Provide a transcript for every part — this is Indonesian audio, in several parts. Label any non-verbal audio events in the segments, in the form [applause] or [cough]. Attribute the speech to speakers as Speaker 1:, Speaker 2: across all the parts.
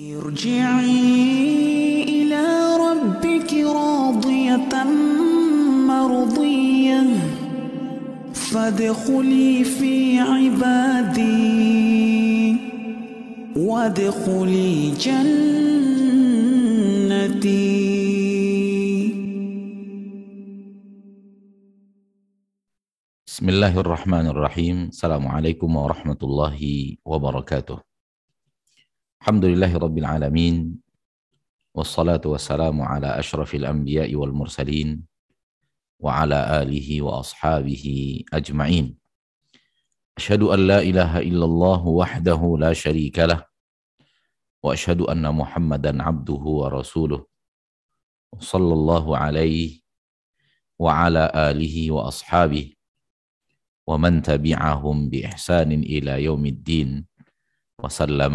Speaker 1: ارجعي إلى ربك راضية مرضية. فادخلي في عبادي. وادخلي جنتي.
Speaker 2: بسم الله الرحمن الرحيم. السلام عليكم ورحمة الله وبركاته. الحمد لله رب العالمين والصلاة والسلام على أشرف الأنبياء والمرسلين وعلى آله وأصحابه أجمعين. أشهد أن لا إله إلا الله وحده لا شريك له وأشهد أن محمدا عبده ورسوله صلى الله عليه وعلى آله وأصحابه ومن تبعهم بإحسان إلى يوم الدين وسلم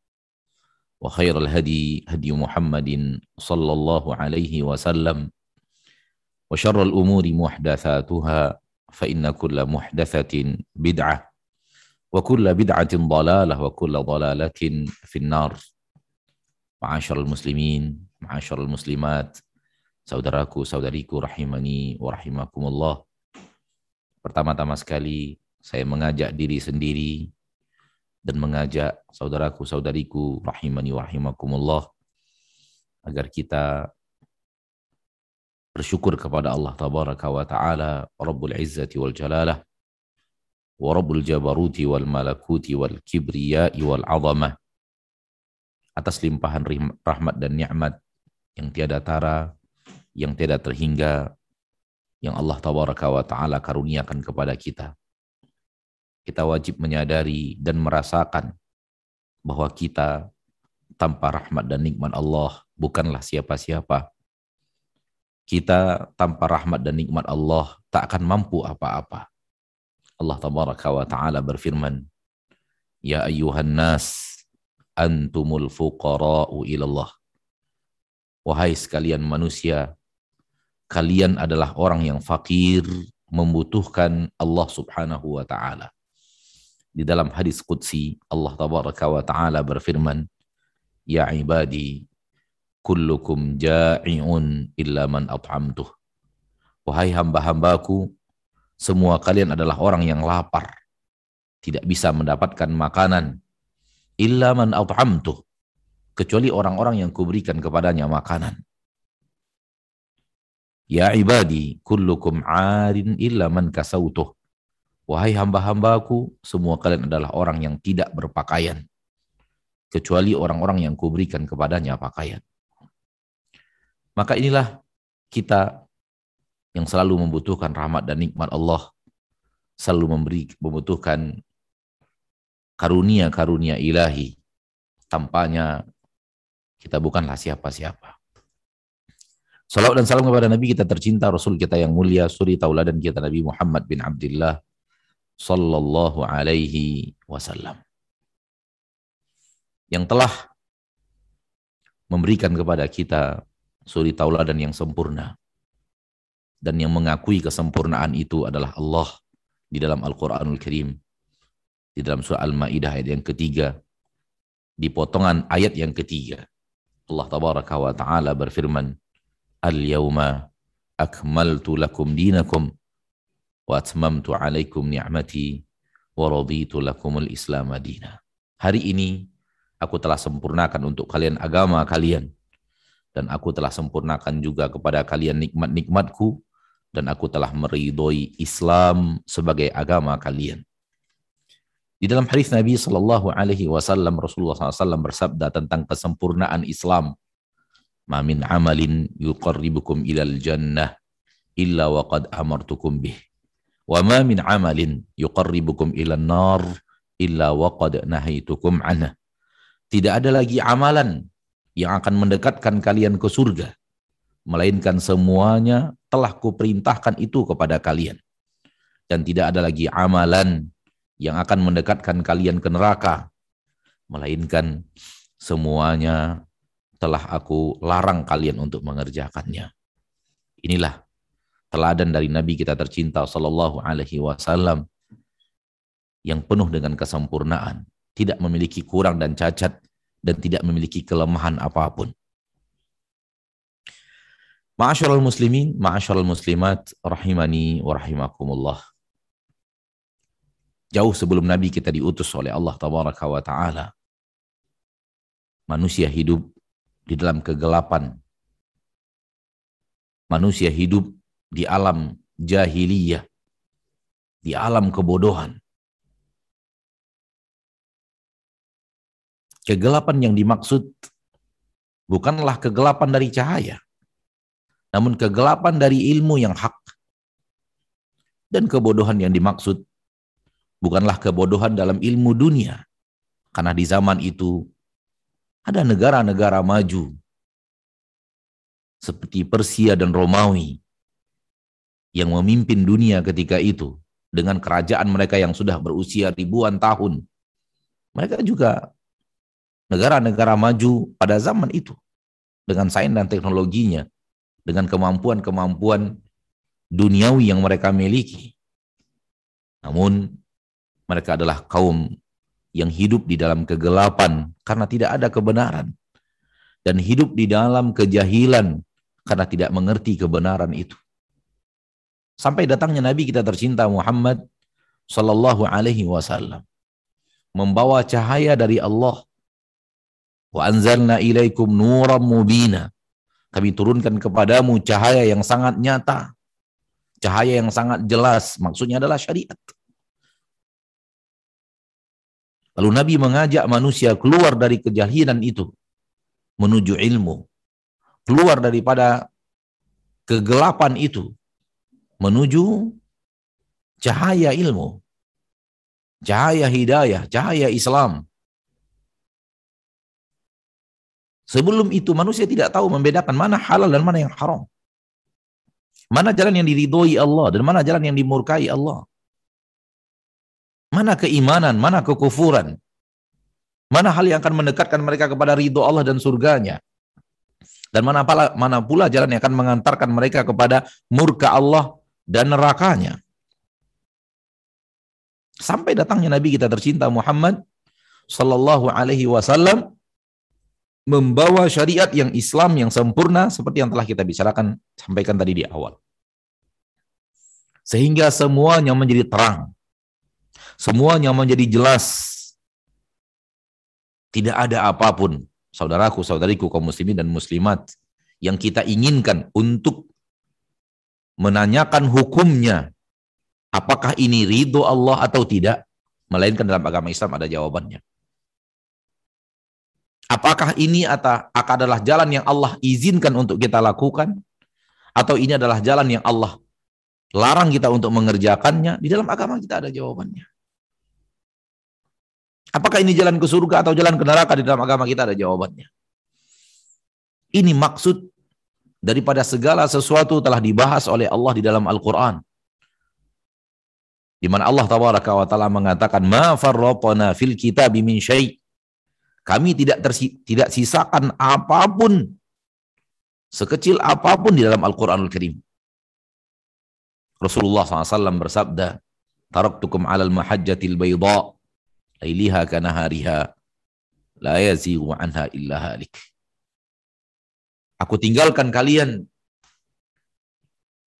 Speaker 2: وخير الهدي هدي محمد صلى الله عليه وسلم وشر الأمور محدثاتها فإن كل محدثة بدعة وكل بدعة ضلالة وكل ضلالة في النار معاشر المسلمين معاشر المسلمات saudaraku saudariku rahimani wa rahimakumullah pertama-tama sekali saya mengajak diri sendiri dan mengajak saudaraku saudariku rahimani wa rahimakumullah agar kita bersyukur kepada Allah tabaraka wa taala Rabbul Izzati wal Jalalah wa Rabbul Jabaruti wal Malakuti wal Kibriyai wal Azamah atas limpahan rahmat dan nikmat yang tiada tara, yang tiada terhingga, yang Allah tabaraka wa taala karuniakan kepada kita. Kita wajib menyadari dan merasakan bahwa kita tanpa rahmat dan nikmat Allah bukanlah siapa-siapa. Kita tanpa rahmat dan nikmat Allah tak akan mampu apa-apa. Allah tabaraka wa taala berfirman, "Ya ayyuhan nas, antumul fuqara'u ilallah." Wahai sekalian manusia, kalian adalah orang yang fakir, membutuhkan Allah Subhanahu wa taala. Di dalam hadis qudsi Allah tabaraka wa taala berfirman, "Ya ibadi, kullukum ja'iun illa man at'amtuh." Wahai hamba-hambaku, semua kalian adalah orang yang lapar, tidak bisa mendapatkan makanan illa man at'amtuh, kecuali orang-orang yang kuberikan kepadanya makanan. Ya ibadi, kullukum arin illa man kasautuh. Wahai hamba-hambaku, semua kalian adalah orang yang tidak berpakaian. Kecuali orang-orang yang kuberikan kepadanya pakaian. Maka inilah kita yang selalu membutuhkan rahmat dan nikmat Allah. Selalu memberi, membutuhkan karunia-karunia ilahi. Tampaknya kita bukanlah siapa-siapa. Salawat dan salam kepada Nabi kita tercinta, Rasul kita yang mulia, suri tauladan kita Nabi Muhammad bin Abdullah sallallahu alaihi wasallam. Yang telah memberikan kepada kita suri tauladan yang sempurna. Dan yang mengakui kesempurnaan itu adalah Allah di dalam Al-Quranul Karim. Di dalam surah Al-Ma'idah ayat yang ketiga. Di potongan ayat yang ketiga. Allah tabaraka wa ta'ala berfirman, Al-yawma akmaltu lakum dinakum wa atmamtu alaikum ni'mati wa raditu lakumul islam madina. Hari ini aku telah sempurnakan untuk kalian agama kalian dan aku telah sempurnakan juga kepada kalian nikmat-nikmatku dan aku telah meridhoi Islam sebagai agama kalian. Di dalam hadis Nabi Shallallahu Alaihi Wasallam Rasulullah SAW bersabda tentang kesempurnaan Islam. Mamin amalin yuqarribukum ilal jannah illa waqad amartukum bih. Wa ma min amalin yuqarribukum ilal nar illa waqad nahitukum anah. Tidak ada lagi amalan yang akan mendekatkan kalian ke surga. Melainkan semuanya telah kuperintahkan itu kepada kalian. Dan tidak ada lagi amalan yang akan mendekatkan kalian ke neraka. Melainkan semuanya telah aku larang kalian untuk mengerjakannya. Inilah teladan dari Nabi kita tercinta Sallallahu Alaihi Wasallam yang penuh dengan kesempurnaan, tidak memiliki kurang dan cacat, dan tidak memiliki kelemahan apa pun. Ma'asyiral muslimin, ma'asyiral muslimat, rahimani wa rahimakumullah. Jauh sebelum Nabi kita diutus oleh Allah Tabaraka wa Ta'ala, manusia hidup di dalam kegelapan. Manusia hidup di alam jahiliyah, di alam kebodohan. Kegelapan yang dimaksud bukanlah kegelapan dari cahaya, namun kegelapan dari ilmu yang hak. Dan kebodohan yang dimaksud bukanlah kebodohan dalam ilmu dunia, karena di zaman itu ada negara-negara maju seperti Persia dan Romawi yang memimpin dunia ketika itu dengan kerajaan mereka yang sudah berusia ribuan tahun. Mereka juga negara-negara maju pada zaman itu dengan sains dan teknologinya, dengan kemampuan-kemampuan duniawi yang mereka miliki. Namun mereka adalah kaum yang hidup di dalam kegelapan karena tidak ada kebenaran dan hidup di dalam kejahilan karena tidak mengerti kebenaran itu. Sampai datangnya Nabi kita tercinta Muhammad sallallahu alaihi wasallam membawa cahaya dari Allah Wa anzalna ilaikum nuram mubina. Kami turunkan kepadamu cahaya yang sangat nyata. Cahaya yang sangat jelas. Maksudnya adalah syariat. Lalu Nabi mengajak manusia keluar dari kejahilan itu. Menuju ilmu. Keluar daripada kegelapan itu. Menuju cahaya ilmu. Cahaya hidayah, cahaya Islam. Sebelum itu manusia tidak tahu membedakan mana halal dan mana yang haram. Mana jalan yang diridhoi Allah dan mana jalan yang dimurkai Allah. Mana keimanan, mana kekufuran. Mana hal yang akan mendekatkan mereka kepada ridho Allah dan surganya. Dan mana pula, mana pula jalan yang akan mengantarkan mereka kepada murka Allah dan nerakanya. Sampai datangnya Nabi kita tercinta Muhammad sallallahu alaihi wasallam membawa syariat yang Islam yang sempurna seperti yang telah kita bicarakan sampaikan tadi di awal. Sehingga semuanya menjadi terang. Semuanya menjadi jelas. Tidak ada apa pun, saudaraku, saudariku, kaum muslimin dan muslimat, yang kita inginkan untuk menanyakan hukumnya. Apakah ini ridho Allah atau tidak? Melainkan dalam agama Islam ada jawabannya. Apakah ini atau akan adalah jalan yang Allah izinkan untuk kita lakukan? Atau ini adalah jalan yang Allah larang kita untuk mengerjakannya? Di dalam agama kita ada jawabannya. Apakah ini jalan ke surga atau jalan ke neraka? Di dalam agama kita ada jawabannya. Ini maksud daripada segala sesuatu telah dibahas oleh Allah di dalam Al-Quran. Di mana Allah Taala mengatakan, Ma farraqana fil kitab min syai' Kami tidak tersi, tidak sisakan apa pun sekecil apa pun di dalam Al-Qur'anul Karim. Rasulullah SAW bersabda, "Taraktukum 'alal mahajjatil bayda, lailiha kanahariha, la yazighu anha illa halik." Aku tinggalkan kalian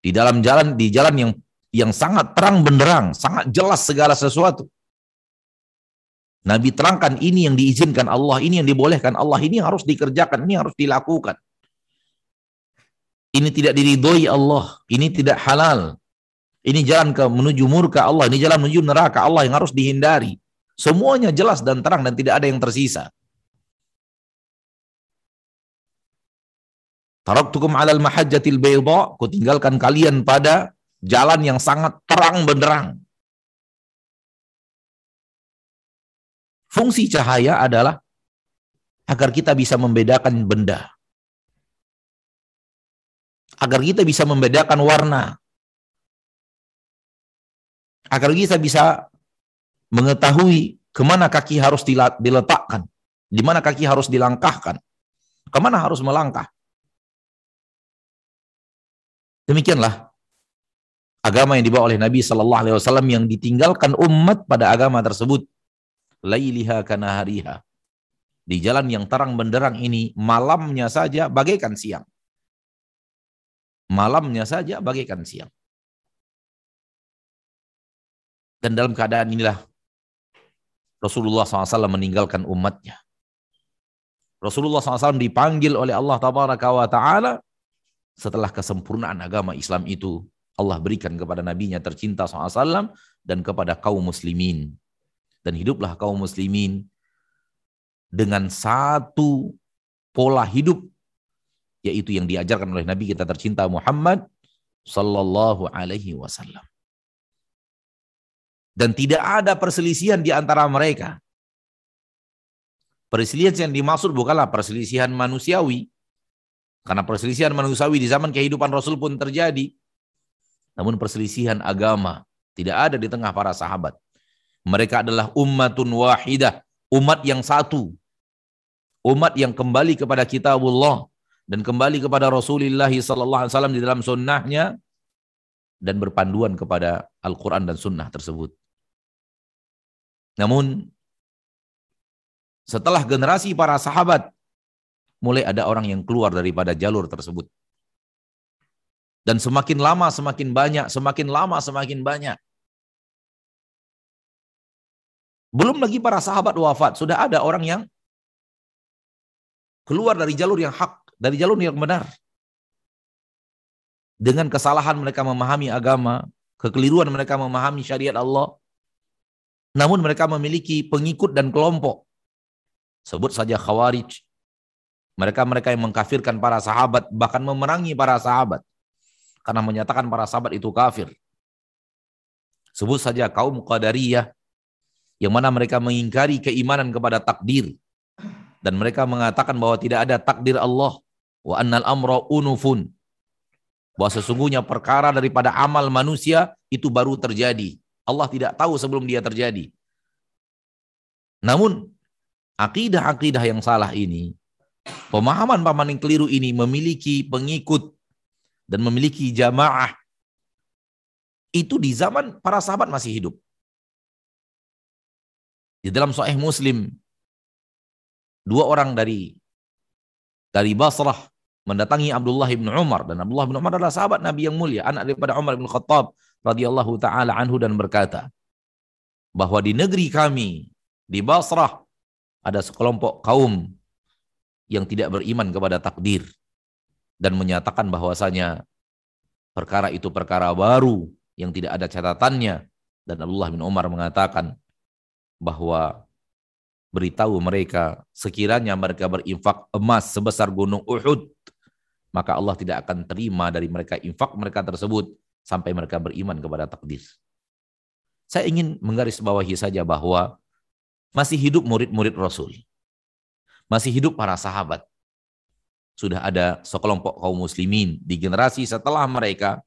Speaker 2: di dalam jalan di jalan yang yang sangat terang benderang, sangat jelas segala sesuatu. Nabi terangkan ini yang diizinkan Allah, ini yang dibolehkan Allah, ini harus dikerjakan, ini harus dilakukan. Ini tidak diridhoi Allah, ini tidak halal. Ini jalan ke menuju murka Allah, ini jalan menuju neraka Allah yang harus dihindari. Semuanya jelas dan terang dan tidak ada yang tersisa. Taraktukum alal mahajjatil bayda, ku tinggalkan kalian pada jalan yang sangat terang benderang. Fungsi cahaya adalah agar kita bisa membedakan benda. Agar kita bisa membedakan warna. Agar kita bisa mengetahui ke mana kaki harus diletakkan. Di mana kaki harus dilangkahkan. Ke mana harus melangkah. Demikianlah agama yang dibawa oleh Nabi Shallallahu Alaihi Wasallam yang ditinggalkan umat pada agama tersebut. Lailiha kanahariha di jalan yang terang benderang ini malamnya saja bagaikan siang. Malamnya saja bagaikan siang. Dan dalam keadaan inilah Rasulullah SAW meninggalkan umatnya. Rasulullah SAW dipanggil oleh Allah Taala setelah kesempurnaan agama Islam itu Allah berikan kepada nabinya tercinta SAW dan kepada kaum muslimin. Dan hiduplah kaum muslimin dengan satu pola hidup yaitu yang diajarkan oleh Nabi kita tercinta Muhammad sallallahu alaihi wasallam. Dan tidak ada perselisihan di antara mereka. Perselisihan yang dimaksud bukanlah perselisihan manusiawi. Karena perselisihan manusiawi di zaman kehidupan Rasul pun terjadi. Namun perselisihan agama tidak ada di tengah para sahabat. Mereka adalah ummatun wahidah, umat yang satu umat yang kembali kepada kitabullah dan kembali kepada Rasulullah sallallahu alaihi wasallam di dalam sunnahnya dan berpanduan kepada Al-Quran dan sunnah tersebut. Namun setelah generasi para sahabat mulai ada orang yang keluar daripada jalur tersebut. Dan semakin lama semakin banyak, semakin lama semakin banyak. Belum lagi para sahabat wafat, sudah ada orang yang keluar dari jalur yang hak, dari jalur yang benar. Dengan kesalahan mereka memahami agama, kekeliruan mereka memahami syariat Allah, namun mereka memiliki pengikut dan kelompok. Sebut saja khawarij. Mereka-mereka yang mengkafirkan para sahabat, bahkan memerangi para sahabat. Karena menyatakan para sahabat itu kafir. Sebut saja kaum Qadariyah, yang mana mereka mengingkari keimanan kepada takdir dan mereka mengatakan bahwa tidak ada takdir Allah wa annal amra unufun bahwa sesungguhnya perkara daripada amal manusia itu baru terjadi. Allah tidak tahu sebelum dia terjadi. Namun akidah-akidah yang salah ini, pemahaman-pemahaman yang keliru ini memiliki pengikut dan memiliki jamaah. Itu di zaman para sahabat masih hidup. Di dalam Sahih Muslim dua orang dari dari Basrah mendatangi Abdullah bin Umar. Dan Abdullah bin Umar adalah sahabat Nabi yang mulia, anak daripada Umar bin Khattab radhiyallahu taala anhu dan berkata bahwa di negeri kami di Basrah ada sekelompok kaum yang tidak beriman kepada takdir dan menyatakan bahwasanya perkara itu perkara baru yang tidak ada catatannya dan Abdullah bin Umar mengatakan bahwa beritahu mereka sekiranya mereka berinfak emas sebesar gunung Uhud maka Allah tidak akan terima dari mereka infak mereka tersebut sampai mereka beriman kepada takdir. Saya ingin menggarisbawahi saja bahwa masih hidup murid-murid Rasul. Masih hidup para sahabat. Sudah ada sekelompok kaum muslimin di generasi setelah mereka,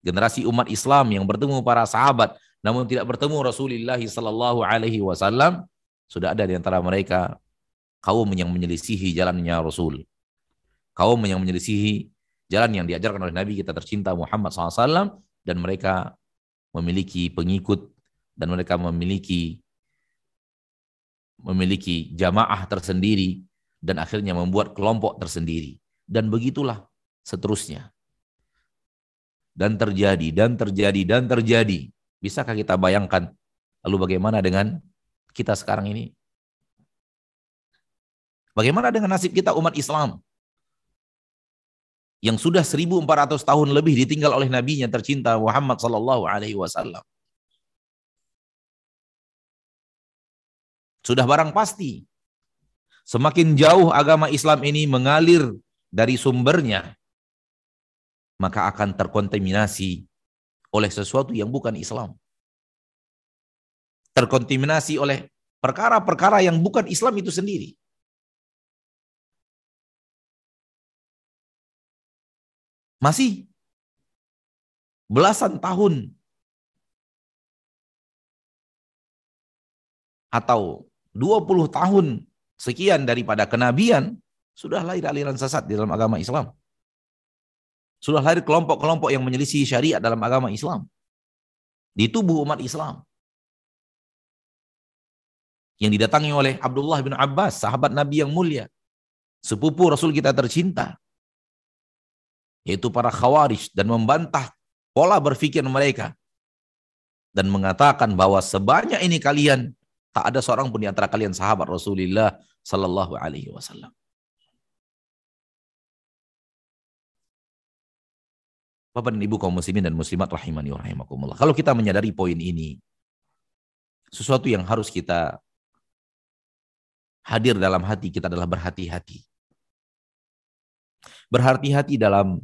Speaker 2: generasi umat Islam yang bertemu para sahabat namun tidak bertemu Rasulullah sallallahu alaihi wasallam sudah ada di antara mereka kaum yang menyelisihi jalannya Rasul. Kaum yang menyelisihi jalan yang diajarkan oleh Nabi kita tercinta Muhammad SAW dan mereka memiliki pengikut dan mereka memiliki memiliki jamaah tersendiri dan akhirnya membuat kelompok tersendiri dan begitulah seterusnya dan terjadi dan terjadi dan terjadi bisakah kita bayangkan lalu bagaimana dengan kita sekarang ini? Bagaimana dengan nasib kita umat Islam? yang sudah 1400 tahun lebih ditinggal oleh nabinya tercinta Muhammad sallallahu alaihi wasallam. Sudah barang pasti semakin jauh agama Islam ini mengalir dari sumbernya maka akan terkontaminasi oleh sesuatu yang bukan Islam. Terkontaminasi oleh perkara-perkara yang bukan Islam itu sendiri. Masih belasan tahun atau 20 tahun sekian daripada kenabian sudah lahir aliran sesat di dalam agama Islam. Sudah lahir kelompok-kelompok yang menyelisih syariat dalam agama Islam. Di tubuh umat Islam. Yang didatangi oleh Abdullah bin Abbas, sahabat Nabi yang mulia. Sepupu Rasul kita tercinta yaitu para khawarij dan membantah pola berpikir mereka dan mengatakan bahwa sebanyak ini kalian tak ada seorang pun di antara kalian sahabat Rasulullah sallallahu alaihi wasallam. Bapak dan Ibu kaum muslimin dan muslimat rahimani wa rahimakumullah. Kalau kita menyadari poin ini, sesuatu yang harus kita hadir dalam hati kita adalah berhati-hati. Berhati-hati dalam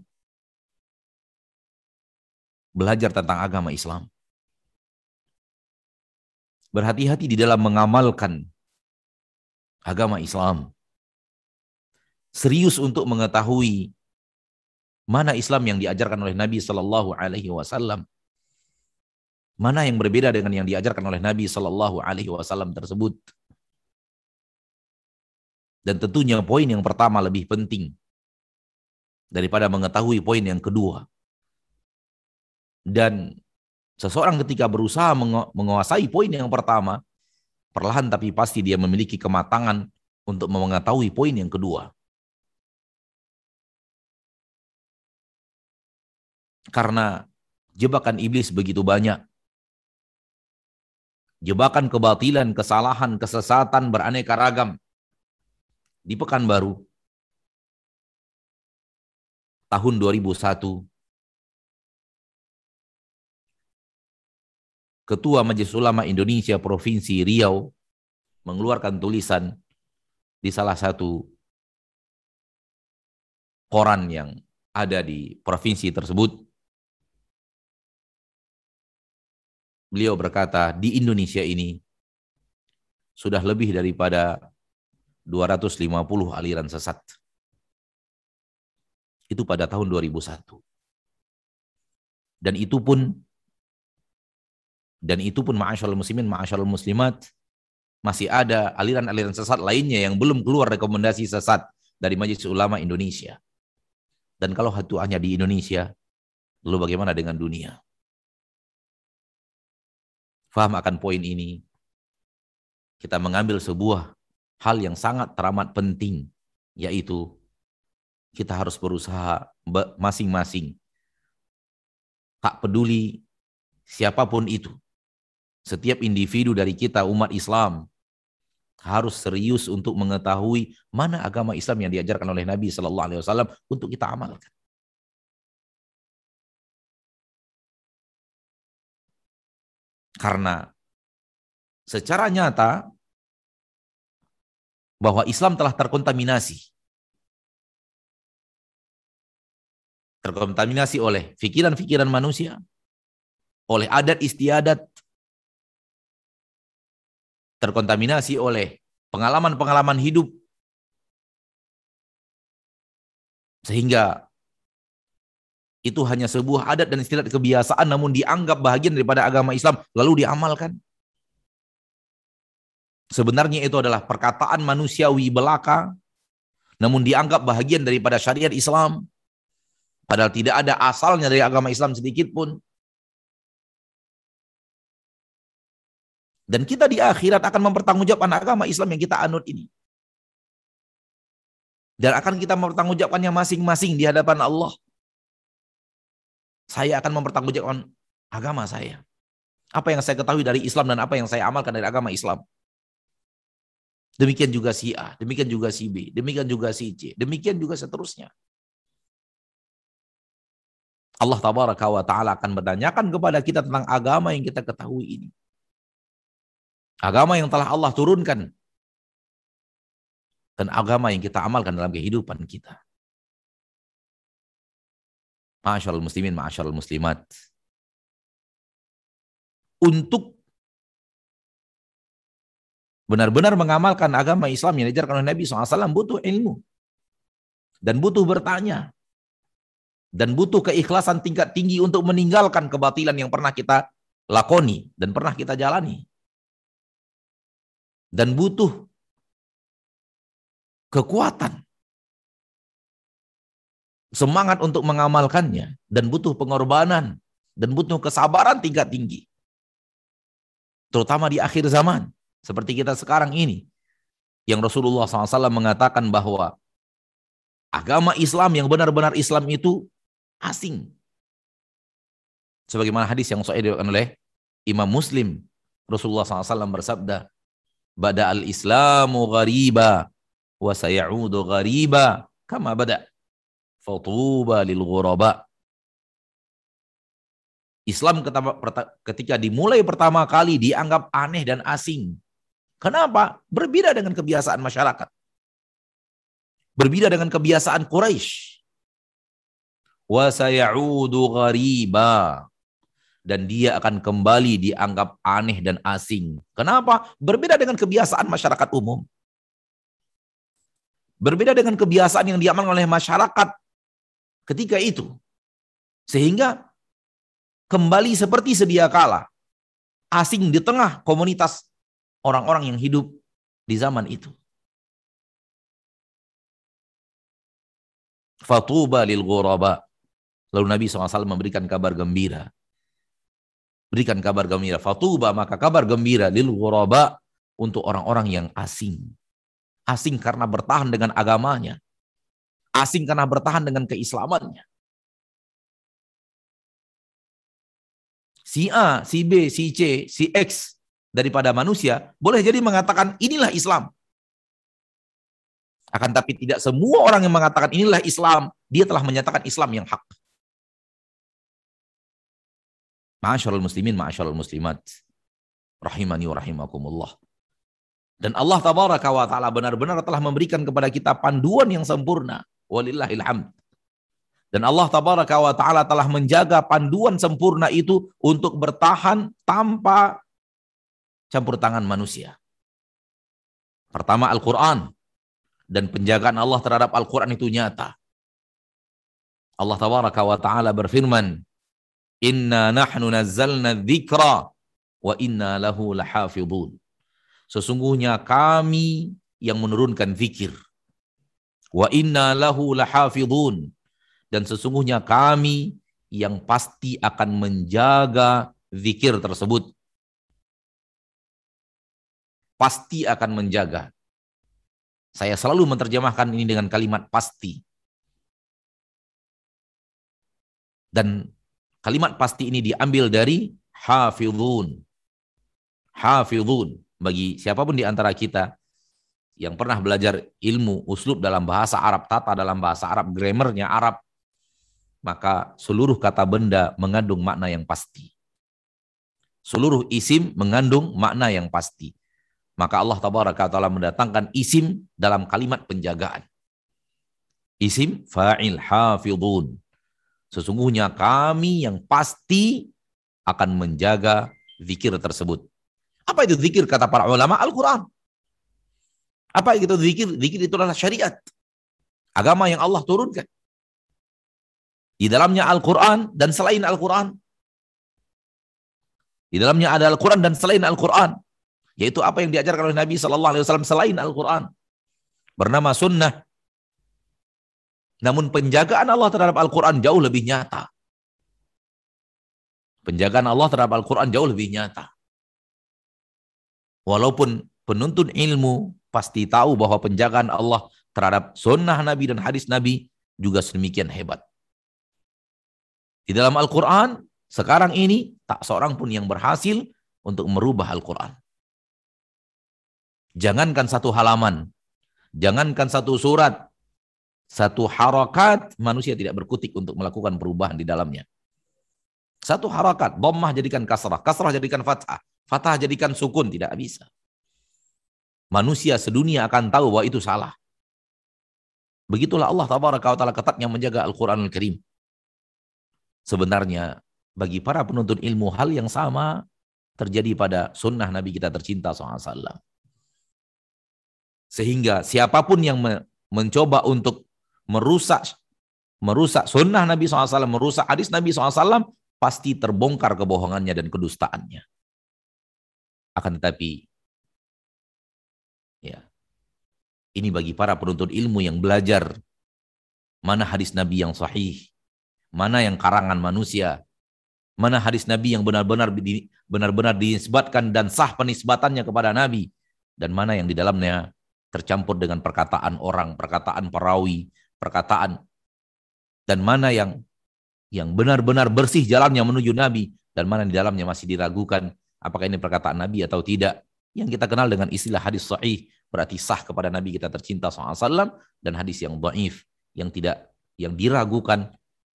Speaker 2: belajar tentang agama Islam. Berhati-hati di dalam mengamalkan agama Islam. Serius untuk mengetahui mana Islam yang diajarkan oleh Nabi Shallallahu Alaihi Wasallam, mana yang berbeda dengan yang diajarkan oleh Nabi Shallallahu Alaihi Wasallam tersebut. Dan tentunya poin yang pertama lebih penting daripada mengetahui poin yang kedua. Dan seseorang ketika berusaha menguasai poin yang pertama, perlahan tapi pasti dia memiliki kematangan untuk mengetahui poin yang kedua. Karena jebakan iblis begitu banyak. Jebakan kebatilan, kesalahan, kesesatan beraneka ragam. Di Pekanbaru, tahun 2001, Ketua Majelis Ulama Indonesia Provinsi Riau mengeluarkan tulisan di salah satu koran yang ada di provinsi tersebut. Beliau berkata, di Indonesia ini sudah lebih daripada 250 aliran sesat. Itu pada tahun 2001. Dan itu pun dan itu pun ma'asyarul muslimin, ma'asyarul muslimat, masih ada aliran-aliran sesat lainnya yang belum keluar rekomendasi sesat dari Majelis Ulama Indonesia. Dan kalau itu hanya di Indonesia, lalu bagaimana dengan dunia? Faham akan poin ini, kita mengambil sebuah hal yang sangat teramat penting, yaitu kita harus berusaha masing-masing. Tak peduli siapa pun itu, setiap individu dari kita umat Islam harus serius untuk mengetahui mana agama Islam yang diajarkan oleh Nabi Shallallahu Alaihi Wasallam untuk kita amalkan. Karena secara nyata bahwa Islam telah terkontaminasi. Terkontaminasi oleh pikiran-pikiran manusia, oleh adat istiadat, terkontaminasi oleh pengalaman-pengalaman hidup sehingga itu hanya sebuah adat dan istilah kebiasaan namun dianggap bagian daripada agama Islam lalu diamalkan. Sebenarnya itu adalah perkataan manusiawi belaka namun dianggap bagian daripada syariat Islam. Padahal tidak ada asalnya dari agama Islam sedikit pun. Dan kita di akhirat akan mempertanggungjawabkan agama Islam yang kita anut ini. Dan akan kita mempertanggungjawabkannya masing-masing di hadapan Allah. Saya akan mempertanggungjawabkan agama saya. Apa yang saya ketahui dari Islam dan apa yang saya amalkan dari agama Islam. Demikian juga si A, demikian juga si B, demikian juga si C, demikian juga seterusnya. Allah taala akan bertanyakan kepada kita tentang agama yang kita ketahui ini. Agama yang telah Allah turunkan dan agama yang kita amalkan dalam kehidupan kita. Masyaallah muslimin, masyaallah muslimat. Untuk benar-benar mengamalkan agama Islam yang diajarkan oleh Nabi SAW butuh ilmu. Dan butuh bertanya. Dan butuh keikhlasan tingkat tinggi untuk meninggalkan kebatilan yang pernah kita lakoni dan pernah kita jalani. Dan butuh kekuatan semangat untuk mengamalkannya dan butuh pengorbanan dan butuh kesabaran tingkat tinggi. Terutama di akhir zaman seperti kita sekarang ini yang Rasulullah SAW mengatakan bahwa agama Islam yang benar-benar Islam itu asing. Sebagaimana hadis yang diriwayatkan oleh Imam Muslim, Rasulullah SAW bersabda, "Bada al-Islamu ghariba wa sayaudu ghariba kama bada." Fatuba lil ghuraba. Islam ketika dimulai pertama kali dianggap aneh dan asing. Kenapa? Berbeda dengan kebiasaan masyarakat. Berbeda dengan kebiasaan Quraisy. Wa sayaudu ghariba. Dan dia akan kembali dianggap aneh dan asing. Kenapa? Berbeda dengan kebiasaan masyarakat umum. Berbeda dengan kebiasaan yang diamalkan oleh masyarakat ketika itu. Sehingga kembali seperti sedia kala. Asing di tengah komunitas orang-orang yang hidup di zaman itu. Fatuba lil. Lalu Nabi SAW memberikan kabar gembira. Berikan kabar gembira. Fatuba maka kabar gembira lil ghuraba untuk orang-orang yang asing. Asing karena bertahan dengan agamanya asing karena bertahan dengan keislamannya. Si A, si B, si C, si X daripada manusia boleh jadi mengatakan inilah Islam. Akan tapi tidak semua orang yang mengatakan inilah Islam, dia telah menyatakan Islam yang hak. Ma'asyarul muslimin, ma'asyarul muslimat. Rahimani wa rahimakumullah. Dan Allah tabaraka wa ta'ala benar-benar telah memberikan kepada kita panduan yang sempurna Walillahil hamd. Dan Allah tabaraka wa taala telah menjaga panduan sempurna itu untuk bertahan tanpa campur tangan manusia. Pertama Al-Qur'an dan penjagaan Allah terhadap Al-Qur'an itu nyata. Allah tabaraka wa taala berfirman, "Inna nahnu nazzalna dzikra wa inna lahu lahafidhun." Sesungguhnya kami yang menurunkan zikir Wa inna lahu lahafidhun. Dan sesungguhnya kami yang pasti akan menjaga zikir tersebut. Pasti akan menjaga. Saya selalu menerjemahkan ini dengan kalimat pasti. Dan kalimat pasti ini diambil dari hafidhun. Hafidhun. Bagi siapa pun di antara kita yang pernah belajar ilmu uslub dalam bahasa Arab, tata dalam bahasa Arab, grammarnya Arab, maka seluruh kata benda mengandung makna yang pasti. Seluruh isim mengandung makna yang pasti. Maka Allah tabaraka taala mendatangkan isim dalam kalimat penjagaan. Isim fa'il hafidhun. Sesungguhnya kami yang pasti akan menjaga zikir tersebut. Apa itu zikir kata para ulama? Al-Quran. Apa itu zikir? Zikir itu adalah syariat. Agama yang Allah turunkan. Di dalamnya Al-Quran dan selain Al-Quran. Di dalamnya ada Al-Quran dan selain Al-Quran. Yaitu apa yang diajarkan oleh Nabi SAW selain Al-Quran. Bernama sunnah. Namun penjagaan Allah terhadap Al-Quran jauh lebih nyata. Penjagaan Allah terhadap Al-Quran jauh lebih nyata. Walaupun penuntut ilmu pasti tahu bahwa penjagaan Allah terhadap sunnah Nabi dan hadis Nabi juga sedemikian hebat. Di dalam Al-Quran, sekarang ini tak seorang pun yang berhasil untuk merubah Al-Quran. Jangankan satu halaman, jangankan satu surat, Satu harakat manusia tidak berkutik untuk melakukan perubahan di dalamnya. Satu harakat, dhammah jadikan kasrah, kasrah jadikan fathah, fathah jadikan sukun, tidak bisa. Manusia sedunia akan tahu bahwa itu salah. Begitulah Allah tabaraka wa taala ketatnya menjaga Al-Qur'anul Karim. Sebenarnya bagi para penuntut ilmu hal yang sama terjadi pada sunnah Nabi kita tercinta SAW. Sehingga siapa pun yang mencoba untuk merusak merusak sunnah Nabi SAW, merusak hadis Nabi SAW, pasti terbongkar kebohongannya dan kedustaannya. Akan tetapi, ya, ini bagi para penuntut ilmu yang belajar mana hadis Nabi yang sahih, mana yang karangan manusia, mana hadis Nabi yang benar-benar benar-benar dinisbatkan dan sah penisbatannya kepada Nabi, dan mana yang di dalamnya tercampur dengan perkataan orang, perkataan perawi, perkataan dan mana yang yang benar-benar bersih jalannya menuju Nabi dan mana di dalamnya masih diragukan apakah ini perkataan Nabi atau tidak. Yang kita kenal dengan istilah hadis sahih berarti sah kepada Nabi kita tercinta SAW dan hadis yang dhaif yang tidak yang diragukan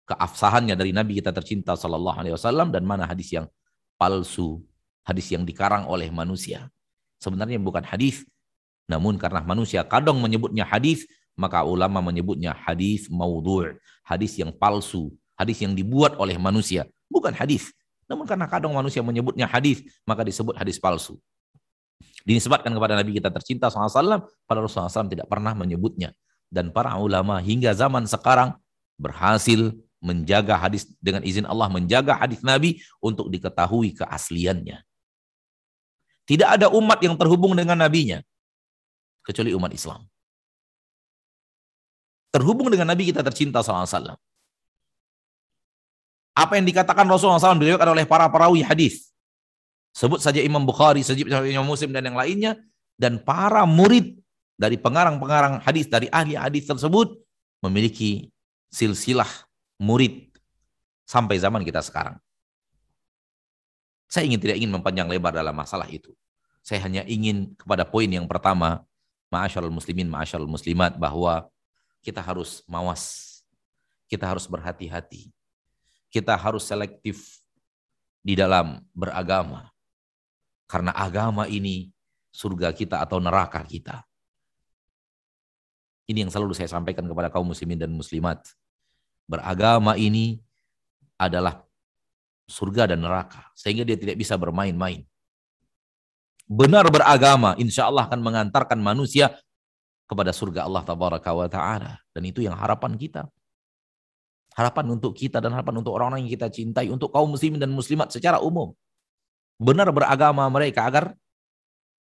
Speaker 2: keafsahannya dari Nabi kita tercinta Sallallahu Alaihi Wasallam dan mana hadis yang palsu, hadis yang dikarang oleh manusia. Sebenarnya bukan hadis, namun karena manusia kadang menyebutnya hadis, maka ulama menyebutnya hadis maudhu', hadis yang palsu, hadis yang dibuat oleh manusia, bukan hadis. Namun karena kadang manusia menyebutnya hadis, maka disebut hadis palsu. Dinisbatkan kepada Nabi kita tercinta SAW, pada Rasulullah SAW tidak pernah menyebutnya. Dan para ulama hingga zaman sekarang berhasil menjaga hadis dengan izin Allah menjaga hadis Nabi untuk diketahui keasliannya. Tidak ada umat yang terhubung dengan nabinya kecuali umat Islam. Terhubung dengan Nabi kita tercinta SAW. Apa yang dikatakan Rasulullah SAW diriwayatkan oleh para perawi hadis. Sebut saja Imam Bukhari, saja Imam Muslim dan yang lainnya dan para murid dari pengarang-pengarang hadis dari ahli hadis tersebut memiliki silsilah murid sampai zaman kita sekarang. Saya ingin tidak ingin mempanjang lebar dalam masalah itu. Saya hanya ingin kepada poin yang pertama, ma'asyarul muslimin, ma'asyarul muslimat bahwa kita harus mawas. Kita harus berhati-hati kita harus selektif di dalam beragama. Karena agama ini surga kita atau neraka kita. Ini yang selalu saya sampaikan kepada kaum muslimin dan muslimat. Beragama ini adalah surga dan neraka. Sehingga dia tidak bisa bermain-main. Benar beragama, insya Allah akan mengantarkan manusia kepada surga Allah Tabaraka wa Ta'ala. Dan itu yang harapan kita. Harapan untuk kita dan harapan untuk orang-orang yang kita cintai, untuk kaum muslimin dan muslimat secara umum. Benar beragama mereka agar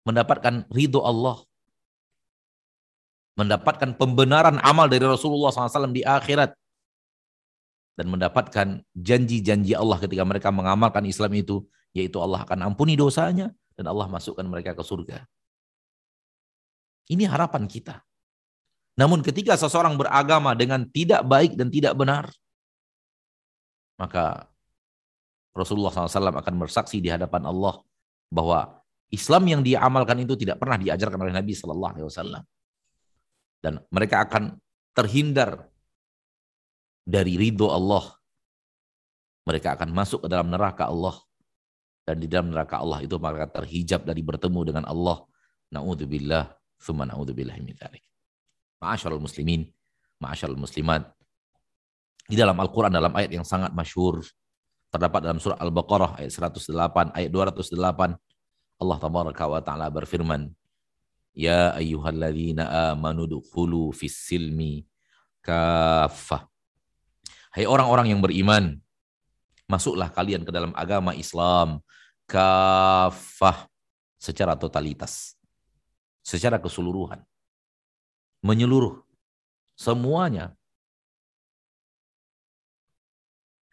Speaker 2: mendapatkan ridho Allah. Mendapatkan pembenaran amal dari Rasulullah SAW di akhirat. Dan mendapatkan janji-janji Allah ketika mereka mengamalkan Islam itu. Yaitu Allah akan ampuni dosanya dan Allah masukkan mereka ke surga. Ini harapan kita. Namun ketika seseorang beragama dengan tidak baik dan tidak benar, maka Rasulullah SAW akan bersaksi di hadapan Allah bahwa Islam yang dia amalkan itu tidak pernah diajarkan oleh Nabi Sallallahu Alaihi Wasallam dan mereka akan terhindar dari ridho Allah. Mereka akan masuk ke dalam neraka Allah dan di dalam neraka Allah itu mereka terhijab dari bertemu dengan Allah. Naudzubillah, thumma naudzubillah min dzalik. Ma'asyarul muslimin, ma'asyarul muslimat. Di dalam Al-Quran dalam ayat yang sangat masyhur terdapat dalam surah Al-Baqarah ayat 108, ayat 208 Allah tabaraka wa taala berfirman Ya ayyuhalladzina amanu dukhulu fis silmi kafah Hai orang-orang yang beriman masuklah kalian ke dalam agama Islam kafah secara totalitas secara keseluruhan menyeluruh semuanya.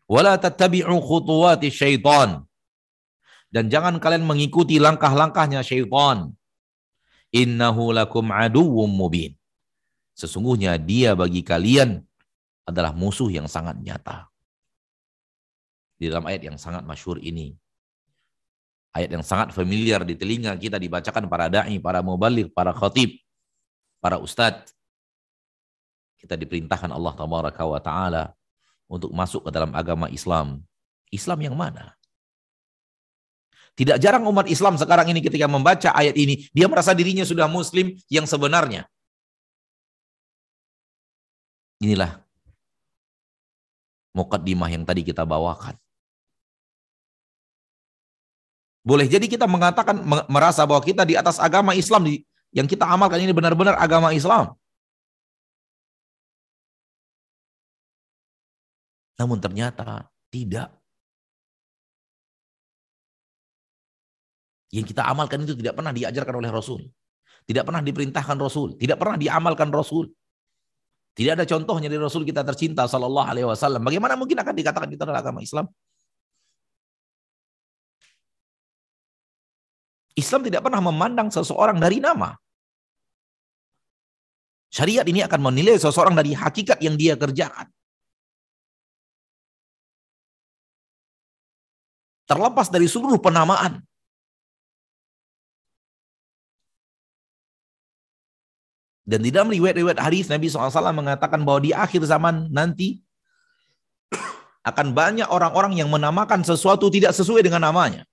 Speaker 2: Wala tattabi'u khutuwati syaitan. Dan jangan kalian mengikuti langkah-langkahnya syaitan. Innahu lakum aduwwum mubin. Sesungguhnya dia bagi kalian adalah musuh yang sangat nyata. Di dalam ayat yang sangat masyur ini. Ayat yang sangat familiar di telinga kita dibacakan para da'i, para mubalik, para khatib para ustadz Kita diperintahkan Allah tabaraka wa taala untuk masuk ke dalam agama Islam. Islam yang mana? Tidak jarang umat Islam sekarang ini ketika membaca ayat ini, dia merasa dirinya sudah muslim yang sebenarnya. Inilah mukaddimah yang tadi kita bawakan. Boleh jadi kita mengatakan merasa bahwa kita di atas agama Islam yang kita amalkan ini benar-benar agama Islam. Namun ternyata tidak. Yang kita amalkan itu tidak pernah diajarkan oleh Rasul. Tidak pernah diperintahkan Rasul. Tidak pernah diamalkan Rasul. Tidak ada contohnya dari Rasul kita tercinta Sallallahu Alaihi Wasallam. Bagaimana mungkin akan dikatakan kita adalah agama Islam? Islam tidak pernah memandang seseorang dari nama. Syariat ini akan menilai seseorang dari hakikat yang dia kerjakan. Terlepas dari seluruh penamaan. Dan di dalam riwayat-riwayat hadis Nabi SAW mengatakan bahwa di akhir zaman nanti akan banyak orang-orang yang menamakan sesuatu tidak sesuai dengan namanya.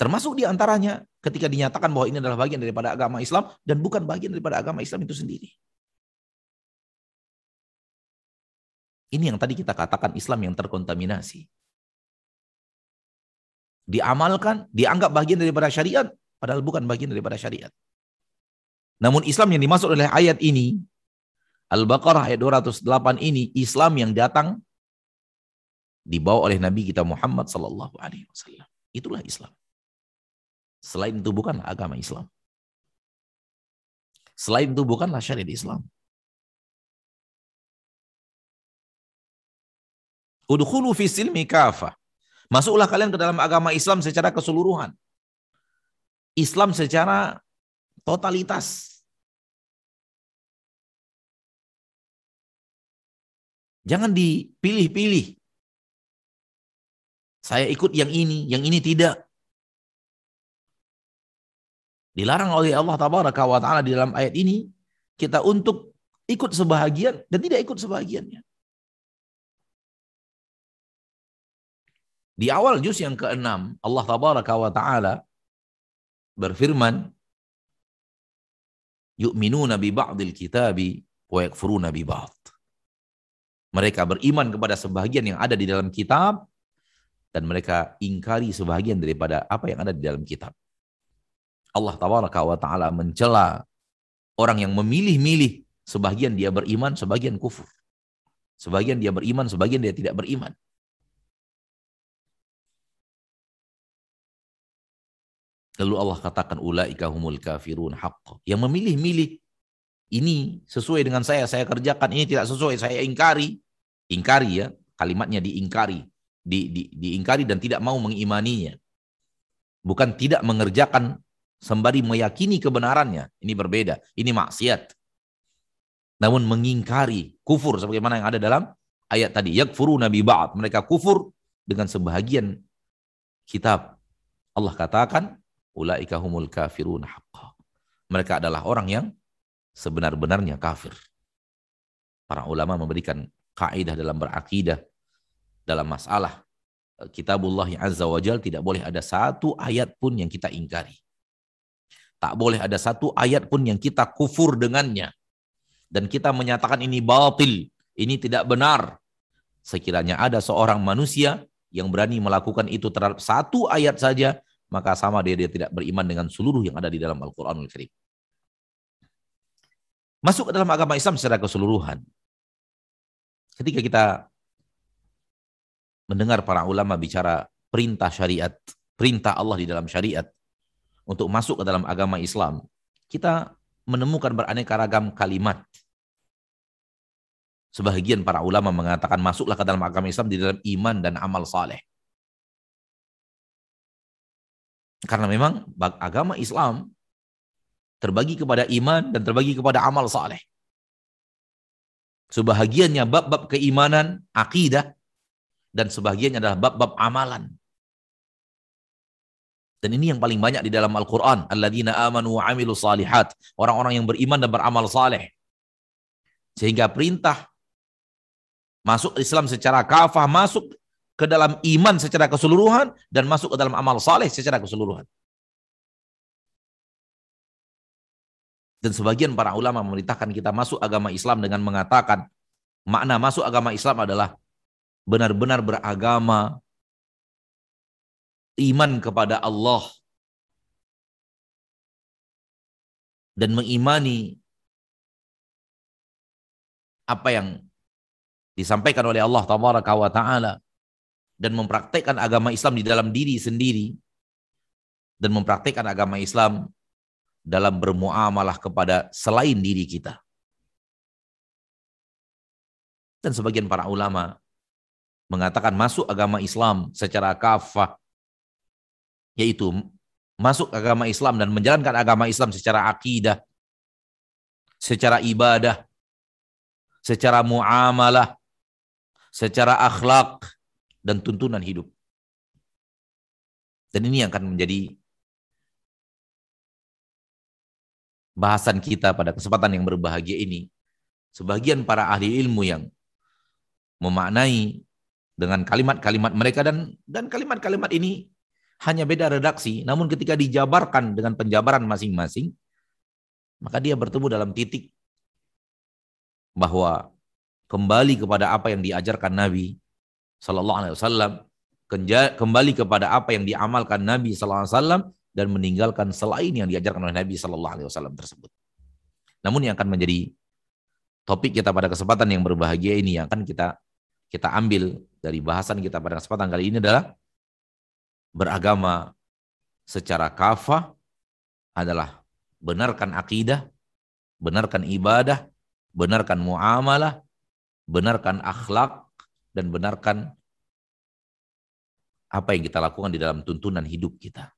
Speaker 2: Termasuk di antaranya ketika dinyatakan bahwa ini adalah bagian daripada agama Islam dan bukan bagian daripada agama Islam itu sendiri. Ini yang tadi kita katakan Islam yang terkontaminasi. Diamalkan, dianggap bagian daripada syariat, padahal bukan bagian daripada syariat. Namun Islam yang dimaksud oleh ayat ini, Al-Baqarah ayat 208 ini, Islam yang datang dibawa oleh Nabi kita Muhammad sallallahu alaihi wasallam. Itulah Islam. Selain itu bukanlah agama Islam. Selain itu bukanlah syariat Islam. Udkhulu fi silmi kafah. Masuklah kalian ke dalam agama Islam secara keseluruhan. Islam secara totalitas. Jangan dipilih-pilih. Saya ikut yang ini, yang ini tidak. Dilarang oleh Allah tabaraka wa taala di dalam ayat ini kita untuk ikut sebahagian dan tidak ikut sebahagiannya. Di awal juz yang keenam Allah tabaraka wa taala berfirman yu'minuna bi ba'dil kitabi wa yakfuruna bi ba'd. Mereka beriman kepada sebahagian yang ada di dalam kitab dan mereka ingkari sebahagian daripada apa yang ada di dalam kitab. Allah tabaraka wa taala mencela orang yang memilih-milih sebagian dia beriman, sebagian kufur. Sebagian dia beriman, sebagian dia tidak beriman. Lalu Allah katakan ulaika humul kafirun haqq. Yang memilih-milih ini sesuai dengan saya, saya kerjakan, ini tidak sesuai, saya ingkari. Ingkari ya, kalimatnya diingkari. Di, di, diingkari dan tidak mau mengimaninya. Bukan tidak mengerjakan sembari meyakini kebenarannya. Ini berbeda. Ini maksiat. Namun mengingkari kufur sebagaimana yang ada dalam ayat tadi. Yakfuru nabi ba'at. Mereka kufur dengan sebahagian kitab. Allah katakan, ulaika humul kafirun haqqa. Mereka adalah orang yang sebenar-benarnya kafir. Para ulama memberikan kaidah dalam berakidah dalam masalah kitabullah yang azza wajal tidak boleh ada satu ayat pun yang kita ingkari. Tak boleh ada satu ayat pun yang kita kufur dengannya. Dan kita menyatakan ini batil, ini tidak benar. Sekiranya ada seorang manusia yang berani melakukan itu terhadap satu ayat saja, maka sama dia dia tidak beriman dengan seluruh yang ada di dalam Al-Qur'anul Karim. Masuk ke dalam agama Islam secara keseluruhan. Ketika kita mendengar para ulama bicara perintah syariat, perintah Allah di dalam syariat, untuk masuk ke dalam agama Islam, kita menemukan beraneka ragam kalimat. Sebahagian para ulama mengatakan masuklah ke dalam agama Islam di dalam iman dan amal saleh. Karena memang agama Islam terbagi kepada iman dan terbagi kepada amal saleh. Sebahagiannya bab-bab keimanan, akidah, dan sebahagiannya adalah bab-bab amalan. Dan ini yang paling banyak di dalam Al-Quran. Alladzina amanu wa amilu salihat. Orang-orang yang beriman dan beramal saleh. Sehingga perintah masuk Islam secara kafah, masuk ke dalam iman secara keseluruhan, dan masuk ke dalam amal saleh secara keseluruhan. Dan sebagian para ulama memerintahkan kita masuk agama Islam dengan mengatakan makna masuk agama Islam adalah benar-benar beragama iman kepada Allah. Dan mengimani apa yang disampaikan oleh Allah tabaraka wa taala. Dan mempraktekkan agama Islam di dalam diri sendiri. Dan mempraktekkan agama Islam dalam bermuamalah kepada selain diri kita. Dan sebagian para ulama mengatakan masuk agama Islam secara kafah yaitu masuk agama Islam dan menjalankan agama Islam secara akidah, secara ibadah, secara muamalah, secara akhlak dan tuntunan hidup. Dan ini yang akan menjadi bahasan kita pada kesempatan yang berbahagia ini. Sebagian para ahli ilmu yang memaknai dengan kalimat-kalimat mereka dan dan kalimat-kalimat ini hanya beda redaksi, namun ketika dijabarkan dengan penjabaran masing-masing, maka dia bertemu dalam titik bahwa kembali kepada apa yang diajarkan Nabi Sallallahu Alaihi Wasallam, kembali kepada apa yang diamalkan Nabi Sallallahu Alaihi Wasallam dan meninggalkan selain yang diajarkan oleh Nabi Sallallahu Alaihi Wasallam tersebut. Namun yang akan menjadi topik kita pada kesempatan yang berbahagia ini yang akan kita kita ambil dari bahasan kita pada kesempatan kali ini adalah beragama secara kafah adalah benarkan akidah, benarkan ibadah, benarkan muamalah, benarkan akhlak, dan benarkan apa yang kita lakukan di dalam tuntunan hidup kita.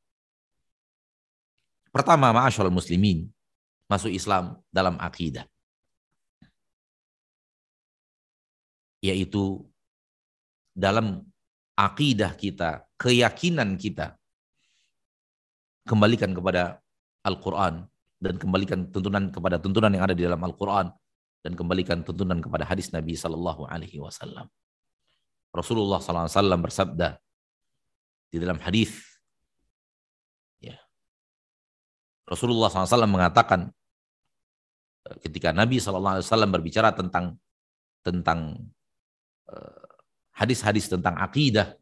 Speaker 2: Pertama, ma'asyal muslimin, masuk Islam dalam akidah. Yaitu dalam akidah kita, keyakinan kita, kembalikan kepada Al-Quran dan kembalikan tuntunan kepada tuntunan yang ada di dalam Al-Quran dan kembalikan tuntunan kepada hadis Nabi Sallallahu Alaihi Wasallam. Rasulullah Sallallahu Alaihi Wasallam bersabda di dalam hadis, ya, Rasulullah SAW mengatakan ketika Nabi Sallallahu Alaihi Wasallam berbicara tentang tentang uh, hadis-hadis tentang akidah,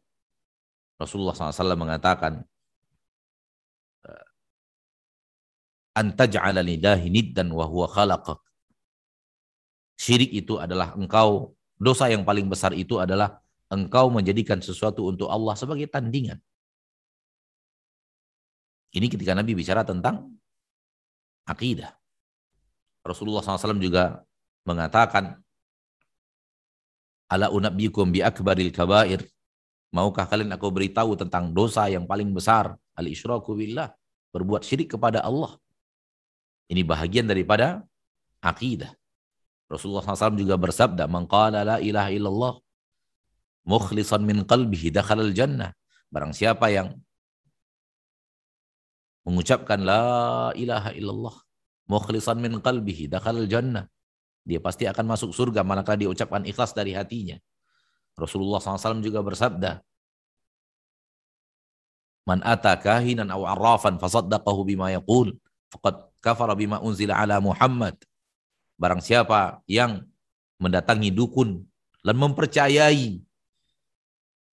Speaker 2: Rasulullah SAW mengatakan, antaj'ala lillahi niddan wa huwa khalaqak. Syirik itu adalah engkau, dosa yang paling besar itu adalah engkau menjadikan sesuatu untuk Allah sebagai tandingan. Ini ketika Nabi bicara tentang akidah. Rasulullah SAW juga mengatakan, Ala unabbikum bi akbaril kabair. Maukah kalian aku beritahu tentang dosa yang paling besar? Al-isyraku billah. Berbuat syirik kepada Allah. Ini bahagian daripada akidah. Rasulullah SAW juga bersabda, Man qala la ilaha illallah mukhlisan min qalbihi dakhalal jannah. Barang siapa yang mengucapkan la ilaha illallah mukhlisan min qalbihi dakhalal jannah dia pasti akan masuk surga manakala dia ucapkan ikhlas dari hatinya. Rasulullah SAW juga bersabda, Man ata kahinan aw arrafan fasaddaqahu bima yaqul faqad kafara bima unzila ala Muhammad. Barang siapa yang mendatangi dukun dan mempercayai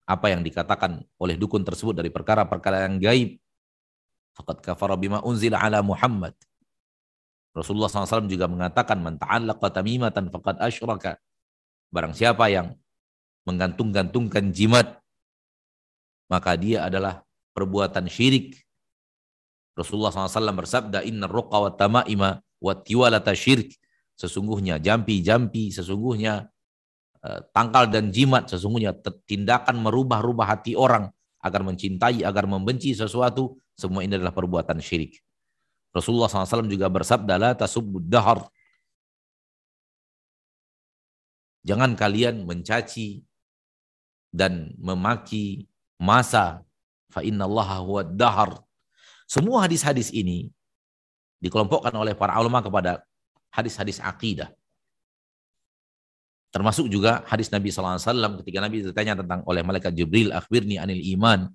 Speaker 2: apa yang dikatakan oleh dukun tersebut dari perkara-perkara yang gaib, faqad kafara bima unzila ala Muhammad. Rasulullah SAW juga mengatakan man ta'allaqa tamimatan faqad asyraka. Barang siapa yang menggantung-gantungkan jimat maka dia adalah perbuatan syirik. Rasulullah SAW bersabda inna ruqa wa tamaima wa tiwalata syirik. Sesungguhnya jampi-jampi, sesungguhnya uh, tangkal dan jimat, sesungguhnya tindakan merubah-rubah hati orang agar mencintai, agar membenci sesuatu, semua ini adalah perbuatan syirik. Rasulullah SAW juga bersabda, La tasubbud dahar. Jangan kalian mencaci dan memaki masa. Fa huwa dahar. Semua hadis-hadis ini dikelompokkan oleh para ulama kepada hadis-hadis akidah. Termasuk juga hadis Nabi SAW ketika Nabi ditanya tentang oleh malaikat Jibril, akhbirni anil iman.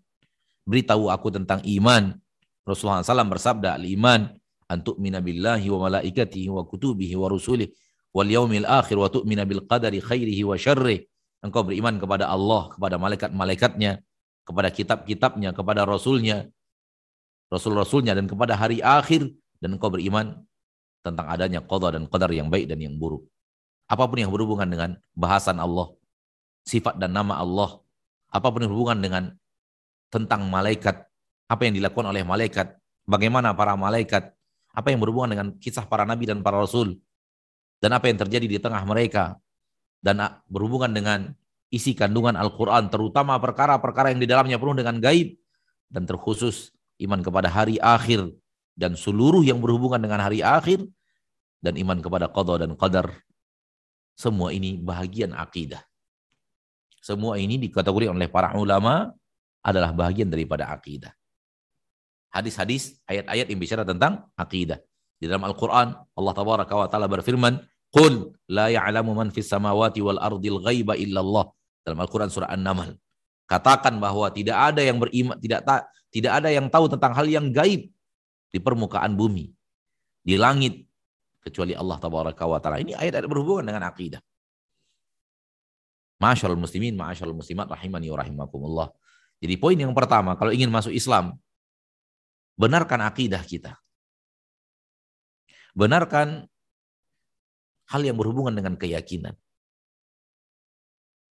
Speaker 2: Beritahu aku tentang iman. Rasulullah SAW bersabda, al-iman antuk minabillahi wa malaikatihi wa kutubihi wa rusulih wal yaumil akhir wa tu'mina bil qadari khairihi wa syarrih. Engkau beriman kepada Allah, kepada malaikat-malaikatnya, kepada kitab-kitabnya, kepada rasulnya, rasul-rasulnya dan kepada hari akhir. Dan engkau beriman tentang adanya qada dan qadar yang baik dan yang buruk. Apa pun yang berhubungan dengan bahasan Allah, sifat dan nama Allah, apa pun yang berhubungan dengan tentang malaikat, apa yang dilakukan oleh malaikat, bagaimana para malaikat, apa yang berhubungan dengan kisah para nabi dan para rasul, dan apa yang terjadi di tengah mereka, dan berhubungan dengan isi kandungan Al-Quran, terutama perkara-perkara yang di dalamnya penuh dengan gaib, dan terkhusus iman kepada hari akhir, dan seluruh yang berhubungan dengan hari akhir, dan iman kepada qadar dan qadar semua ini bahagian akidah. Semua ini dikategori oleh para ulama adalah bahagian daripada akidah. Hadis-hadis, ayat-ayat yang bicara tentang akidah. Di dalam Al-Quran, Allah Ta'ala berfirman, Qul la ya'lamu man fis samawati wal ardil ghaiba illallah. Dalam Al-Quran surah An-Naml. Katakan bahwa tidak ada yang beriman, tidak tak, tidak ada yang tahu tentang hal yang gaib di permukaan bumi, di langit, kecuali Allah tabaraka wa taala. Ini ayat-ayat berhubungan dengan akidah. Masyaallah muslimin, masyaallah muslimat rahimani wa rahimakumullah. Jadi poin yang pertama, kalau ingin masuk Islam, benarkan akidah kita. Benarkan hal yang berhubungan dengan keyakinan.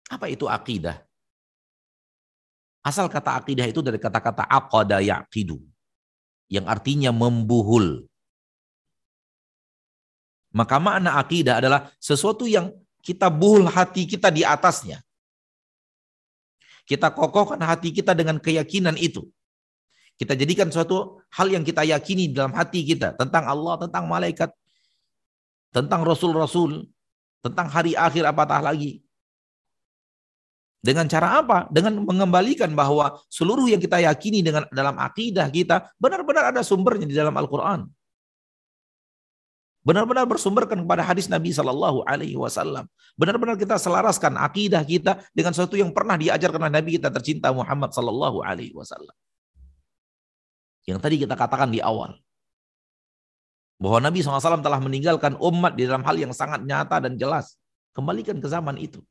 Speaker 2: Apa itu akidah? Asal kata akidah itu dari kata-kata aqada yaqidu yang artinya membuhul, maka makna akidah adalah sesuatu yang kita buhul hati kita di atasnya. Kita kokohkan hati kita dengan keyakinan itu. Kita jadikan suatu hal yang kita yakini dalam hati kita tentang Allah, tentang malaikat, tentang rasul-rasul, tentang hari akhir apatah lagi. Dengan cara apa? Dengan mengembalikan bahwa seluruh yang kita yakini dengan dalam akidah kita benar-benar ada sumbernya di dalam Al-Quran benar-benar bersumberkan kepada hadis Nabi Shallallahu Alaihi Wasallam. Benar-benar kita selaraskan akidah kita dengan sesuatu yang pernah diajarkan oleh Nabi kita tercinta Muhammad Shallallahu Alaihi Wasallam. Yang tadi kita katakan di awal bahwa Nabi SAW telah meninggalkan umat di dalam hal yang sangat nyata dan jelas. Kembalikan ke zaman itu.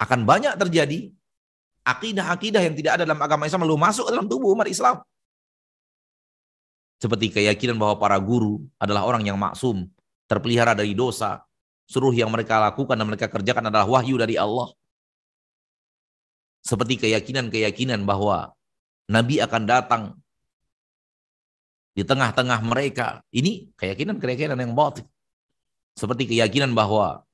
Speaker 2: Akan banyak terjadi akidah-akidah yang tidak ada dalam agama Islam lalu masuk dalam tubuh umat Islam. Seperti keyakinan bahwa para guru adalah orang yang maksum, terpelihara dari dosa. Seluruh yang mereka lakukan dan mereka kerjakan adalah wahyu dari Allah. Seperti keyakinan-keyakinan bahwa Nabi akan datang di tengah-tengah mereka. Ini keyakinan-keyakinan yang batin. Seperti keyakinan bahwa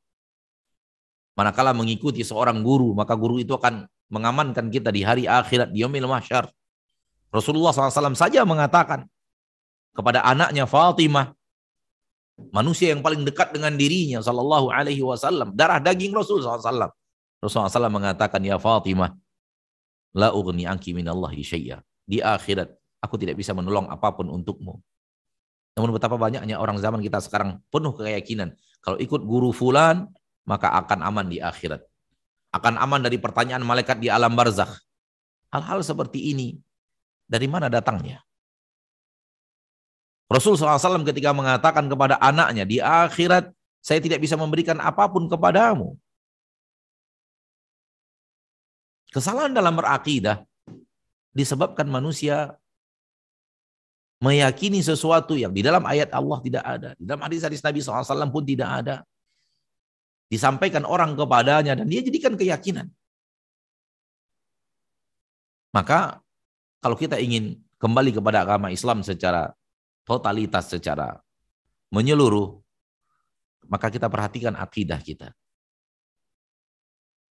Speaker 2: manakala mengikuti seorang guru, maka guru itu akan mengamankan kita di hari akhirat, di yaumil mahsyar. Rasulullah SAW saja mengatakan, kepada anaknya Fatimah manusia yang paling dekat dengan dirinya sallallahu alaihi wasallam darah daging Rasul sallallahu Rasulullah SAW mengatakan ya Fatimah la ughni anki minallahi syai'a di akhirat aku tidak bisa menolong apa pun untukmu. Namun betapa banyaknya orang zaman kita sekarang penuh keyakinan kalau ikut guru fulan maka akan aman di akhirat. Akan aman dari pertanyaan malaikat di alam barzakh. Hal-hal seperti ini dari mana datangnya? Rasul SAW ketika mengatakan kepada anaknya, di akhirat saya tidak bisa memberikan apa pun kepadamu. Kesalahan dalam berakidah disebabkan manusia meyakini sesuatu yang di dalam ayat Allah tidak ada. Di dalam hadis-hadis Nabi SAW pun tidak ada. Disampaikan orang kepadanya dan dia jadikan keyakinan. Maka kalau kita ingin kembali kepada agama Islam secara totalitas secara menyeluruh, maka kita perhatikan akidah kita.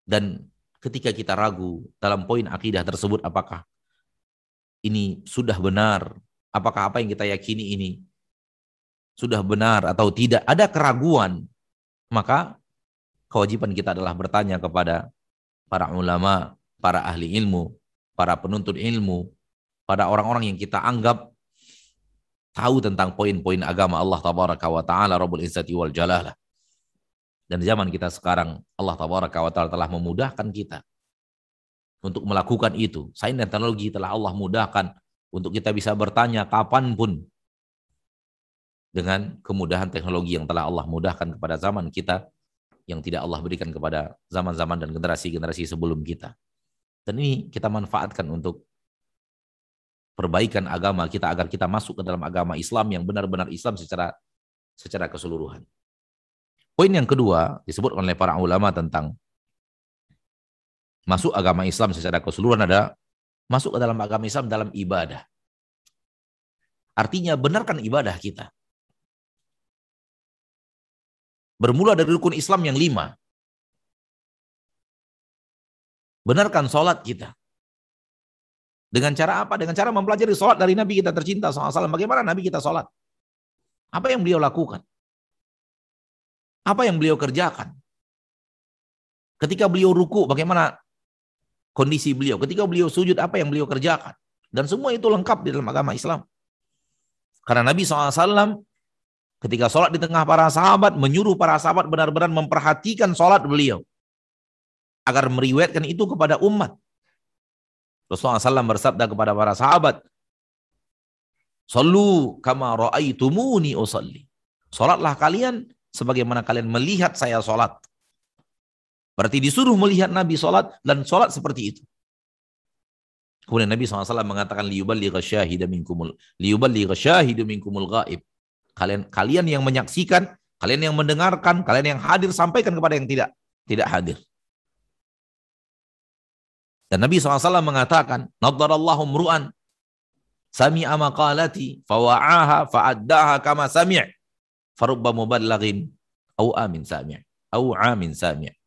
Speaker 2: Dan ketika kita ragu dalam poin akidah tersebut apakah ini sudah benar, apakah apa yang kita yakini ini sudah benar atau tidak, ada keraguan, maka kewajiban kita adalah bertanya kepada para ulama, para ahli ilmu, para penuntut ilmu, pada orang-orang yang kita anggap tahu tentang poin-poin agama Allah tabaraka wa taala Rabbul Izzati wal Jalalah. Dan zaman kita sekarang Allah tabaraka wa taala telah memudahkan kita untuk melakukan itu. Sains dan teknologi telah Allah mudahkan untuk kita bisa bertanya kapan pun dengan kemudahan teknologi yang telah Allah mudahkan kepada zaman kita yang tidak Allah berikan kepada zaman-zaman dan generasi-generasi sebelum kita. Dan ini kita manfaatkan untuk perbaikan agama kita agar kita masuk ke dalam agama Islam yang benar-benar Islam secara secara keseluruhan. Poin yang kedua disebut oleh para ulama tentang masuk agama Islam secara keseluruhan ada masuk ke dalam agama Islam dalam ibadah. Artinya benarkan ibadah kita bermula dari rukun Islam yang lima. Benarkan sholat kita. Dengan cara apa? Dengan cara mempelajari sholat dari Nabi kita tercinta SAW. Bagaimana Nabi kita sholat? Apa yang beliau lakukan? Apa yang beliau kerjakan? Ketika beliau ruku, bagaimana kondisi beliau? Ketika beliau sujud, apa yang beliau kerjakan? Dan semua itu lengkap di dalam agama Islam. Karena Nabi SAW ketika sholat di tengah para sahabat, menyuruh para sahabat benar-benar memperhatikan sholat beliau. Agar meriwayatkan itu kepada umat. Rasulullah SAW bersabda kepada para sahabat, Sallu kama ra'aitumuni usalli. Sholatlah kalian sebagaimana kalian melihat saya sholat. Berarti disuruh melihat Nabi sholat dan sholat seperti itu. Kemudian Nabi SAW mengatakan liyuballigha syahida minkumul liyuballigha syahidu minkumul ghaib. Kalian kalian yang menyaksikan, kalian yang mendengarkan, kalian yang hadir sampaikan kepada yang tidak tidak hadir. Dan Nabi SAW mengatakan, Nadarallahu mru'an sami'a maqalati fawa'aha fa'addaha kama sami' farubba muballagin au amin sami' au amin sami'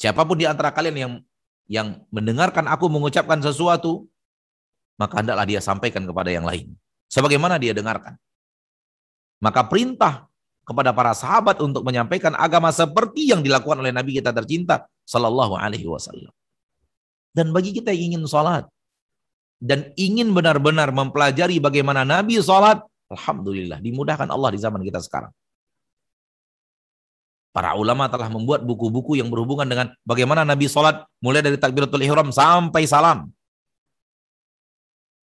Speaker 2: Siapa pun di antara kalian yang yang mendengarkan aku mengucapkan sesuatu, maka hendaklah dia sampaikan kepada yang lain. Sebagaimana dia dengarkan. Maka perintah kepada para sahabat untuk menyampaikan agama seperti yang dilakukan oleh Nabi kita tercinta Sallallahu Alaihi Wasallam. Dan bagi kita yang ingin sholat dan ingin benar-benar mempelajari bagaimana Nabi sholat, Alhamdulillah dimudahkan Allah di zaman kita sekarang. Para ulama telah membuat buku-buku yang berhubungan dengan bagaimana Nabi sholat mulai dari takbiratul ihram sampai salam.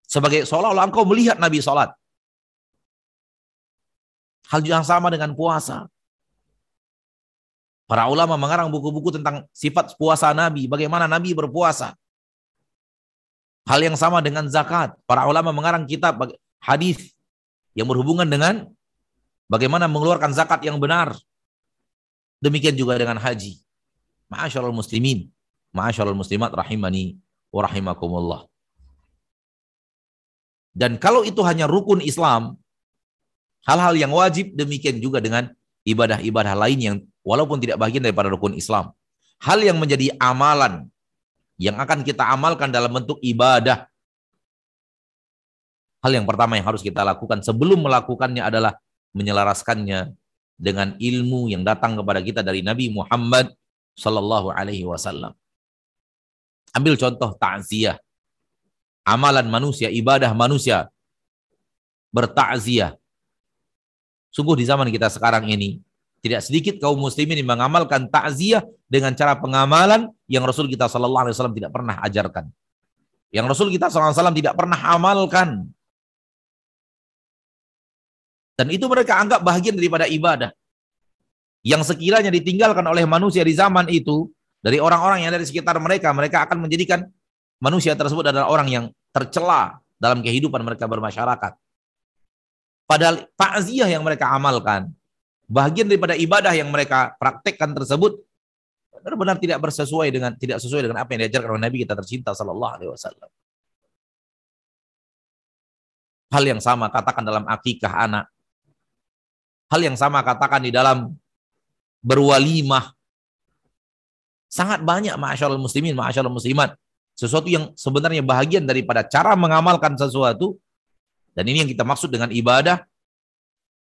Speaker 2: Sebagai seolah-olah engkau melihat Nabi sholat. Hal yang sama dengan puasa. Para ulama mengarang buku-buku tentang sifat puasa Nabi, bagaimana Nabi berpuasa. Hal yang sama dengan zakat. Para ulama mengarang kitab hadis yang berhubungan dengan bagaimana mengeluarkan zakat yang benar. Demikian juga dengan haji. Ma'asyarul muslimin, ma'asyarul muslimat rahimani wa rahimakumullah. Dan kalau itu hanya rukun Islam, Hal-hal yang wajib demikian juga dengan ibadah-ibadah lain yang walaupun tidak bagian daripada rukun Islam. Hal yang menjadi amalan yang akan kita amalkan dalam bentuk ibadah. Hal yang pertama yang harus kita lakukan sebelum melakukannya adalah menyelaraskannya dengan ilmu yang datang kepada kita dari Nabi Muhammad Sallallahu Alaihi Wasallam. Ambil contoh takziah, amalan manusia, ibadah manusia, bertakziah, Sungguh di zaman kita sekarang ini, tidak sedikit kaum muslimin yang mengamalkan takziah dengan cara pengamalan yang Rasul kita Shallallahu Alaihi Wasallam tidak pernah ajarkan. Yang Rasul kita Shallallahu Alaihi Wasallam tidak pernah amalkan. Dan itu mereka anggap bagian daripada ibadah. Yang sekiranya ditinggalkan oleh manusia di zaman itu, dari orang-orang yang ada di sekitar mereka, mereka akan menjadikan manusia tersebut adalah orang yang tercela dalam kehidupan mereka bermasyarakat. Padahal takziah yang mereka amalkan, bagian daripada ibadah yang mereka praktekkan tersebut benar-benar tidak bersesuai dengan tidak sesuai dengan apa yang diajarkan oleh Nabi kita tercinta sallallahu alaihi wasallam. Hal yang sama katakan dalam akikah anak. Hal yang sama katakan di dalam berwalimah. Sangat banyak masyaallah muslimin, masyaallah muslimat. Sesuatu yang sebenarnya bahagian daripada cara mengamalkan sesuatu dan ini yang kita maksud dengan ibadah.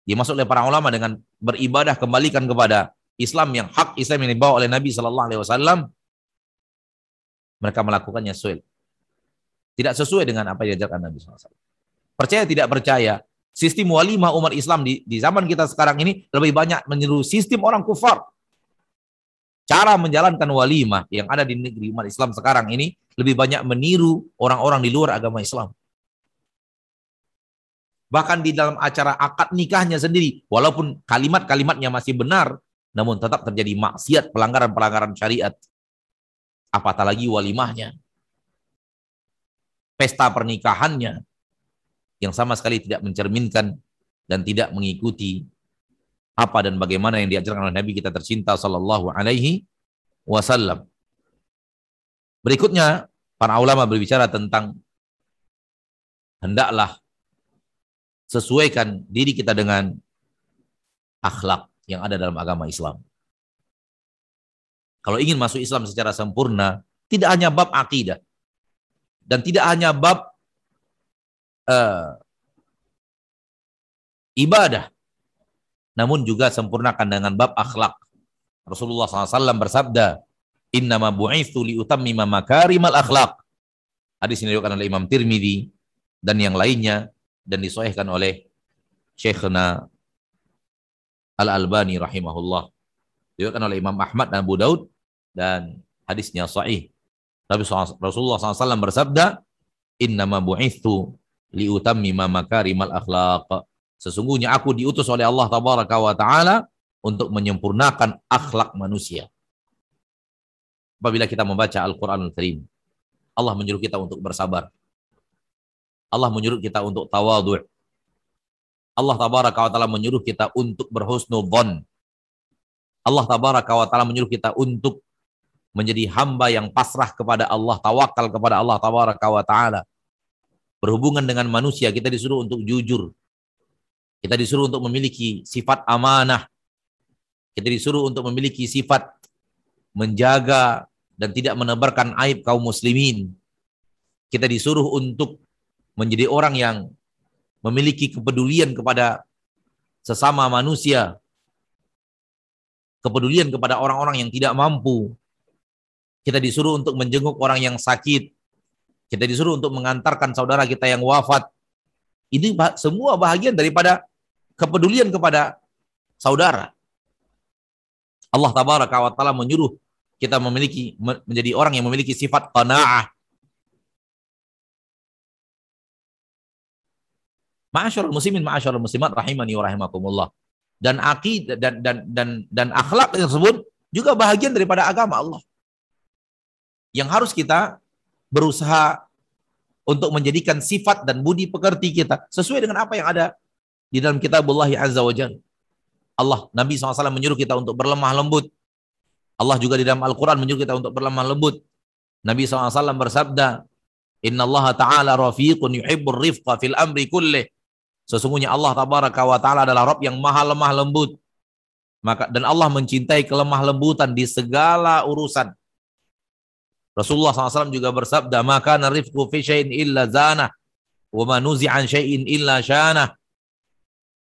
Speaker 2: Dimaksud oleh para ulama dengan beribadah kembalikan kepada Islam yang hak Islam yang dibawa oleh Nabi Shallallahu Alaihi Wasallam. Mereka melakukannya sesuai Tidak sesuai dengan apa yang diajarkan Nabi SAW. Percaya tidak percaya, sistem walimah umat Islam di, di zaman kita sekarang ini lebih banyak meniru sistem orang kufar. Cara menjalankan walimah yang ada di negeri umat Islam sekarang ini lebih banyak meniru orang-orang di luar agama Islam. Bahkan di dalam acara akad nikahnya sendiri, walaupun kalimat-kalimatnya masih benar, namun tetap terjadi maksiat, pelanggaran-pelanggaran syariat. Apatah lagi walimahnya pesta pernikahannya yang sama sekali tidak mencerminkan dan tidak mengikuti apa dan bagaimana yang diajarkan oleh Nabi kita tercinta sallallahu alaihi wasallam. Berikutnya para ulama berbicara tentang hendaklah sesuaikan diri kita dengan akhlak yang ada dalam agama Islam. Kalau ingin masuk Islam secara sempurna, tidak hanya bab akidah, dan tidak hanya bab uh, ibadah, namun juga sempurnakan dengan bab akhlak. Rasulullah SAW bersabda, Innama bu'ithu liutammima makarimal akhlak. Hadis ini diriwayatkan oleh Imam Tirmidzi dan yang lainnya dan disahihkan oleh Syekhna Al-Albani rahimahullah. Diriwayatkan oleh Imam Ahmad dan Abu Daud dan hadisnya sahih. Nabi Rasulullah SAW bersabda, Innama bu'ithu liutammima makarimal akhlaq. Sesungguhnya aku diutus oleh Allah Tabaraka wa Ta'ala untuk menyempurnakan akhlak manusia. Apabila kita membaca Al-Quran Al-Karim, Allah menyuruh kita untuk bersabar. Allah menyuruh kita untuk tawadhu'. Allah Tabaraka wa Ta'ala menyuruh kita untuk berhusnudhan. Allah Tabaraka wa Ta'ala menyuruh kita untuk menjadi hamba yang pasrah kepada Allah, tawakal kepada Allah tabaraka wa taala. Berhubungan dengan manusia kita disuruh untuk jujur. Kita disuruh untuk memiliki sifat amanah. Kita disuruh untuk memiliki sifat menjaga dan tidak menebarkan aib kaum muslimin. Kita disuruh untuk menjadi orang yang memiliki kepedulian kepada sesama manusia, kepedulian kepada orang-orang yang tidak mampu, kita disuruh untuk menjenguk orang yang sakit. Kita disuruh untuk mengantarkan saudara kita yang wafat. Ini semua bahagian daripada kepedulian kepada saudara. Allah tabaraka wa taala menyuruh kita memiliki menjadi orang yang memiliki sifat qanaah. Ma'asyarul muslimin ma'asyarul muslimat rahimani wa rahimakumullah. Dan akid dan dan dan dan akhlak tersebut juga bahagian daripada agama Allah yang harus kita berusaha untuk menjadikan sifat dan budi pekerti kita sesuai dengan apa yang ada di dalam kitabullah azza wa jalla. Allah, Nabi SAW menyuruh kita untuk berlemah lembut. Allah juga di dalam Al-Quran menyuruh kita untuk berlemah lembut. Nabi SAW bersabda, Inna Allah Ta'ala rafiqun yuhibbur rifqa fil amri kullih. Sesungguhnya Allah Tabaraka wa adalah Rabb yang maha lemah lembut. Maka dan Allah mencintai kelemah lembutan di segala urusan. Rasulullah SAW juga bersabda, maka narifku fi syai'in illa zana, wa manuzi an syai'in illa syana.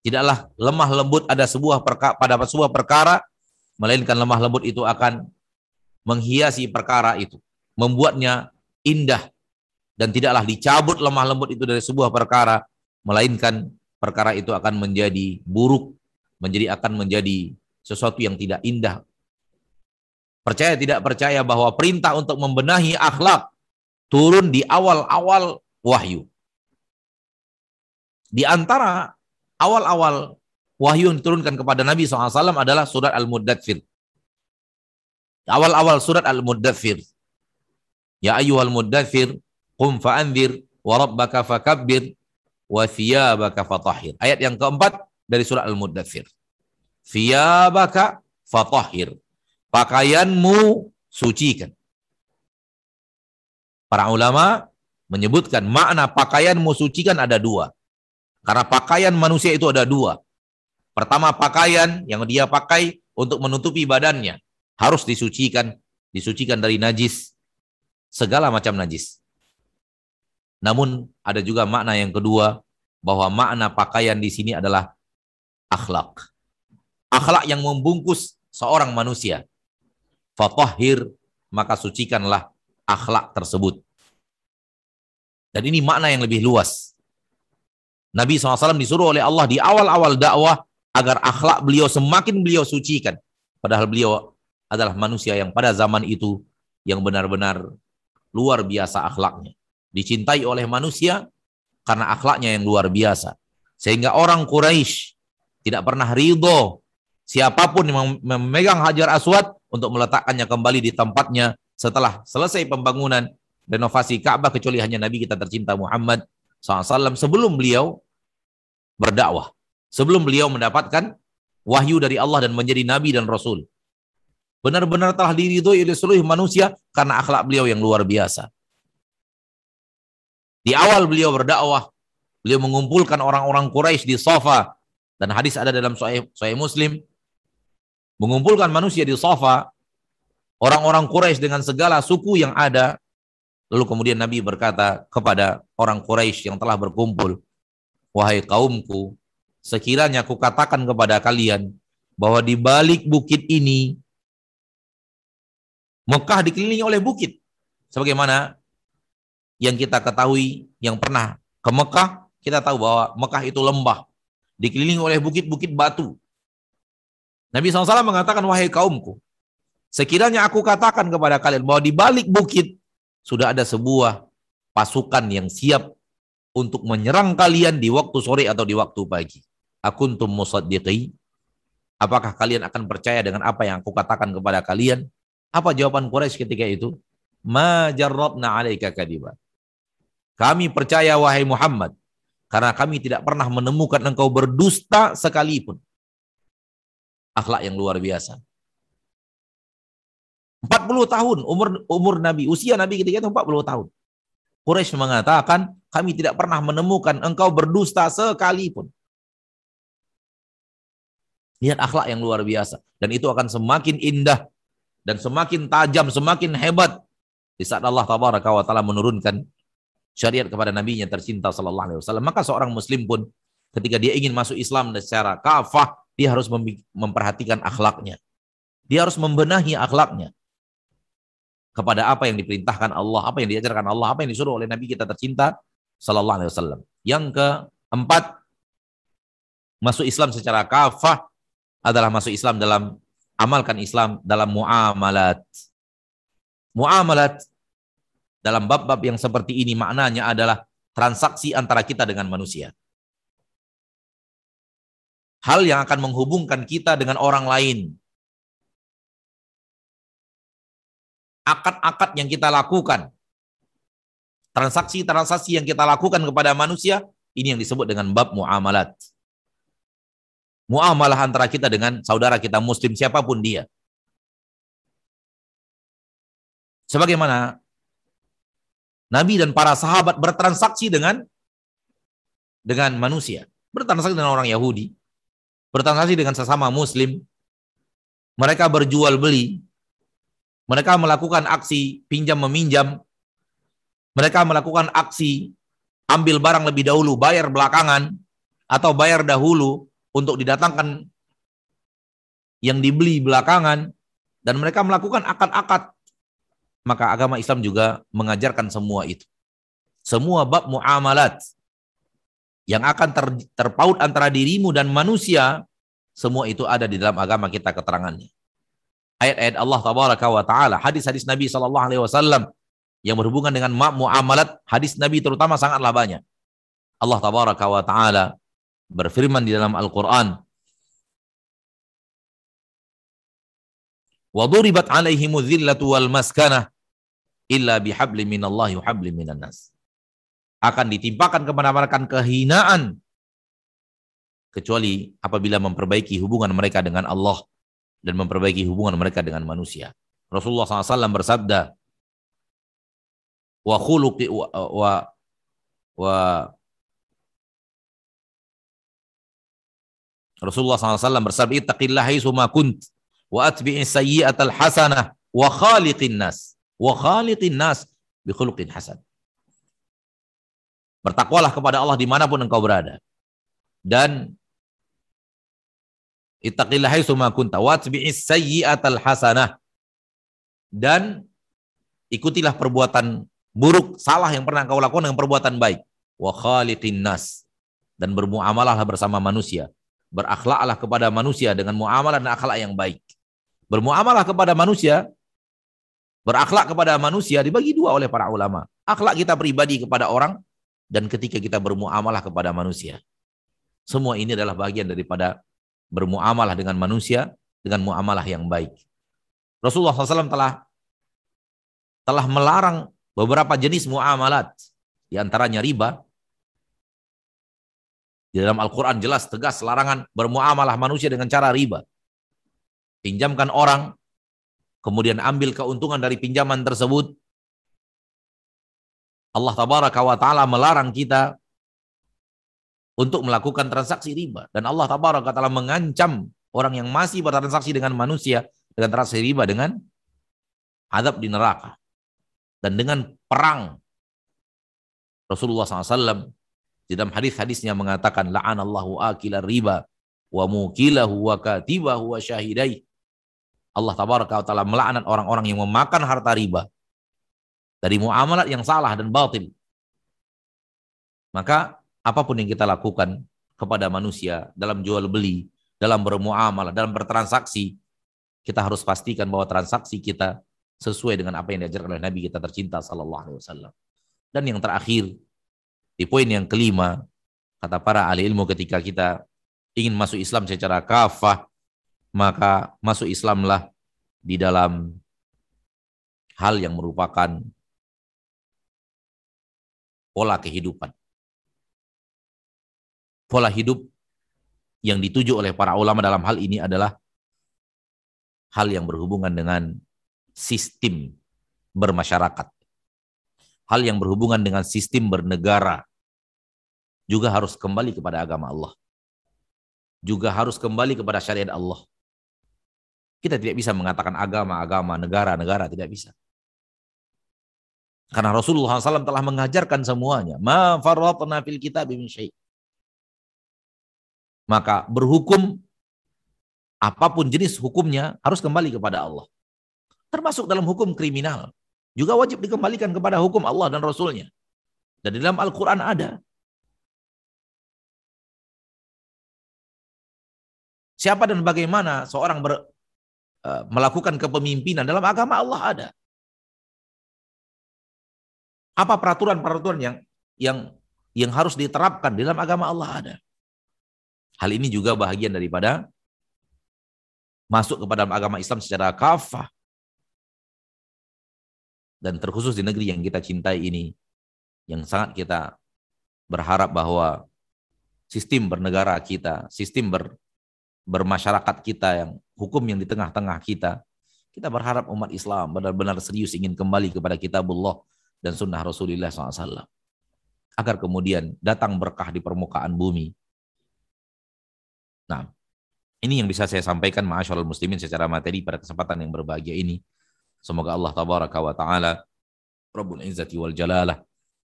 Speaker 2: Tidaklah lemah lembut ada sebuah perka, pada sebuah perkara, melainkan lemah lembut itu akan menghiasi perkara itu, membuatnya indah dan tidaklah dicabut lemah lembut itu dari sebuah perkara, melainkan perkara itu akan menjadi buruk, menjadi akan menjadi sesuatu yang tidak indah Percaya tidak percaya bahwa perintah untuk membenahi akhlak turun di awal-awal wahyu. Di antara awal-awal wahyu yang diturunkan kepada Nabi SAW adalah surat Al-Muddathir. Awal-awal surat Al-Muddathir. Ya ayyuhal muddathir, qum fa'anzir, wa rabbaka fakabbir, wa fatahhir. Ayat yang keempat dari surat Al-Muddathir. Thiyabaka fatahhir pakaianmu sucikan. Para ulama menyebutkan makna pakaianmu sucikan ada dua. Karena pakaian manusia itu ada dua. Pertama pakaian yang dia pakai untuk menutupi badannya harus disucikan, disucikan dari najis, segala macam najis. Namun ada juga makna yang kedua bahwa makna pakaian di sini adalah akhlak. Akhlak yang membungkus seorang manusia fatahhir maka sucikanlah akhlak tersebut. Dan ini makna yang lebih luas. Nabi SAW disuruh oleh Allah di awal-awal dakwah agar akhlak beliau semakin beliau sucikan. Padahal beliau adalah manusia yang pada zaman itu yang benar-benar luar biasa akhlaknya. Dicintai oleh manusia karena akhlaknya yang luar biasa. Sehingga orang Quraisy tidak pernah ridho siapa pun yang memegang Hajar Aswad untuk meletakkannya kembali di tempatnya setelah selesai pembangunan renovasi Ka'bah kecuali hanya Nabi kita tercinta Muhammad SAW sebelum beliau berdakwah. Sebelum beliau mendapatkan wahyu dari Allah dan menjadi Nabi dan Rasul. Benar-benar telah diridhoi oleh seluruh manusia karena akhlak beliau yang luar biasa. Di awal beliau berdakwah, beliau mengumpulkan orang-orang Quraisy di sofa dan hadis ada dalam Sahih Muslim mengumpulkan manusia di sofa orang-orang Quraisy dengan segala suku yang ada Lalu kemudian Nabi berkata kepada orang Quraisy yang telah berkumpul, "Wahai kaumku, sekiranya aku katakan kepada kalian bahwa di balik bukit ini Mekah dikelilingi oleh bukit. Sebagaimana yang kita ketahui yang pernah ke Mekah, kita tahu bahwa Mekah itu lembah, dikelilingi oleh bukit-bukit batu. Nabi SAW mengatakan, wahai kaumku, sekiranya aku katakan kepada kalian bahwa di balik bukit sudah ada sebuah pasukan yang siap untuk menyerang kalian di waktu sore atau di waktu pagi. Akuntum musaddiqi? Apakah kalian akan percaya dengan apa yang aku katakan kepada kalian? Apa jawaban Quraisy ketika itu? Ma jarrabna 'alaika kadiba. Kami percaya wahai Muhammad karena kami tidak pernah menemukan engkau berdusta sekalipun. Akhlak yang luar biasa. 40 tahun umur umur Nabi, usia Nabi ketika itu 40 tahun. Quraisy mengatakan, kami tidak pernah menemukan engkau berdusta sekalipun. Lihat akhlak yang luar biasa. Dan itu akan semakin indah dan semakin tajam, semakin hebat di saat Allah tabaraka wa taala menurunkan syariat kepada nabinya tercinta sallallahu alaihi wasallam. Maka seorang muslim pun ketika dia ingin masuk Islam secara kafah, dia harus memperhatikan akhlaknya. Dia harus membenahi akhlaknya kepada apa yang diperintahkan Allah, apa yang diajarkan Allah, apa yang disuruh oleh Nabi kita tercinta sallallahu alaihi wasallam. Yang keempat, masuk Islam secara kafah adalah masuk Islam dalam amalkan Islam dalam muamalat. Muamalat dalam bab-bab yang seperti ini maknanya adalah transaksi antara kita dengan manusia. Hal yang akan menghubungkan kita dengan orang lain, akad-akad yang kita lakukan, transaksi-transaksi yang kita lakukan kepada manusia, ini yang disebut dengan bab muamalat. Muamalah antara kita dengan saudara kita muslim siapa pun dia. Sebagaimana Nabi dan para sahabat bertransaksi dengan dengan manusia, bertransaksi dengan orang Yahudi, bertransaksi dengan sesama muslim, mereka berjual beli, mereka melakukan aksi pinjam meminjam. Mereka melakukan aksi ambil barang lebih dahulu, bayar belakangan, atau bayar dahulu untuk didatangkan yang dibeli belakangan, dan mereka melakukan akad-akad. Maka agama Islam juga mengajarkan semua itu. Semua bab muamalat yang akan ter, terpaut antara dirimu dan manusia, semua itu ada di dalam agama kita keterangannya ayat-ayat Allah tabaraka wa taala, hadis-hadis Nabi sallallahu alaihi wasallam yang berhubungan dengan muamalat, hadis Nabi terutama sangatlah banyak. Allah tabaraka wa taala berfirman di dalam Al-Qur'an, "Wa duribat 'alaihim dzillatu wal maskanah illa bihablin minallahi wa minan nas." Akan ditimpakan kepada mereka kehinaan kecuali apabila memperbaiki hubungan mereka dengan Allah dan memperbaiki hubungan mereka dengan manusia. Rasulullah SAW bersabda, wa khuluqi wa, wa, wa Rasulullah SAW bersabda, ittaqillah haitsuma kunt wa atbi'i sayyi'atal hasanah wa khaliqin nas wa khaliqin nas bi khuluqin hasan. Bertakwalah kepada Allah di mana pun engkau berada. Dan Ittaqillah haitsu ma kunta watbi'is sayyi'atal hasanah. Dan ikutilah perbuatan buruk, salah yang pernah kau lakukan dengan perbuatan baik. Wa khaliqin nas. Dan bermuamalah bersama manusia. Berakhlaklah kepada manusia dengan muamalah dan akhlak yang baik. Bermuamalah kepada manusia, berakhlak kepada manusia dibagi dua oleh para ulama. Akhlak kita pribadi kepada orang dan ketika kita bermuamalah kepada manusia. Semua ini adalah bagian daripada bermuamalah dengan manusia dengan muamalah yang baik. Rasulullah SAW telah telah melarang beberapa jenis muamalat, di antaranya riba. Di dalam Al-Quran jelas tegas larangan bermuamalah manusia dengan cara riba. Pinjamkan orang, kemudian ambil keuntungan dari pinjaman tersebut. Allah tabaraka wa ta'ala melarang kita untuk melakukan transaksi riba. Dan Allah tabaraka wa ta'ala mengancam orang yang masih bertransaksi dengan manusia dengan transaksi riba dengan adab di neraka dan dengan perang. Rasulullah SAW di dalam hadis-hadisnya mengatakan la'anallahu akila riba wa mukilahu wa katibahu wa syahidai. Allah tabaraka wa taala melaknat orang-orang yang memakan harta riba dari muamalat yang salah dan batil. Maka apa pun yang kita lakukan kepada manusia dalam jual beli, dalam bermuamalah, dalam bertransaksi, kita harus pastikan bahwa transaksi kita sesuai dengan apa yang diajarkan oleh Nabi kita tercinta sallallahu alaihi wasallam. Dan yang terakhir di poin yang kelima kata para ahli ilmu ketika kita ingin masuk Islam secara kafah maka masuk Islamlah di dalam hal yang merupakan pola kehidupan. Pola hidup yang dituju oleh para ulama dalam hal ini adalah hal yang berhubungan dengan sistem bermasyarakat. Hal yang berhubungan dengan sistem bernegara juga harus kembali kepada agama Allah. Juga harus kembali kepada syariat Allah. Kita tidak bisa mengatakan agama, agama, negara, negara, tidak bisa. Karena Rasulullah SAW telah mengajarkan semuanya. Ma farratna fil kitab. Maka berhukum apa pun jenis hukumnya harus kembali kepada Allah termasuk dalam hukum kriminal, juga wajib dikembalikan kepada hukum Allah dan Rasulnya. Dan di dalam Al-Quran ada. Siapa dan bagaimana seorang ber, uh, melakukan kepemimpinan dalam agama Allah ada. Apa peraturan-peraturan yang yang yang harus diterapkan dalam agama Allah ada. Hal ini juga bahagian daripada masuk kepada agama Islam secara kafah dan terkhusus di negeri yang kita cintai ini yang sangat kita berharap bahwa sistem bernegara kita, sistem ber, bermasyarakat kita yang hukum yang di tengah-tengah kita, kita berharap umat Islam benar-benar serius ingin kembali kepada kitabullah dan sunnah Rasulullah SAW. Agar kemudian datang berkah di permukaan bumi. Nah, ini yang bisa saya sampaikan ma'asyarul muslimin secara materi pada kesempatan yang berbahagia ini. Semoga Allah tabaraka wa taala Rabbul Izzati wal Jalalah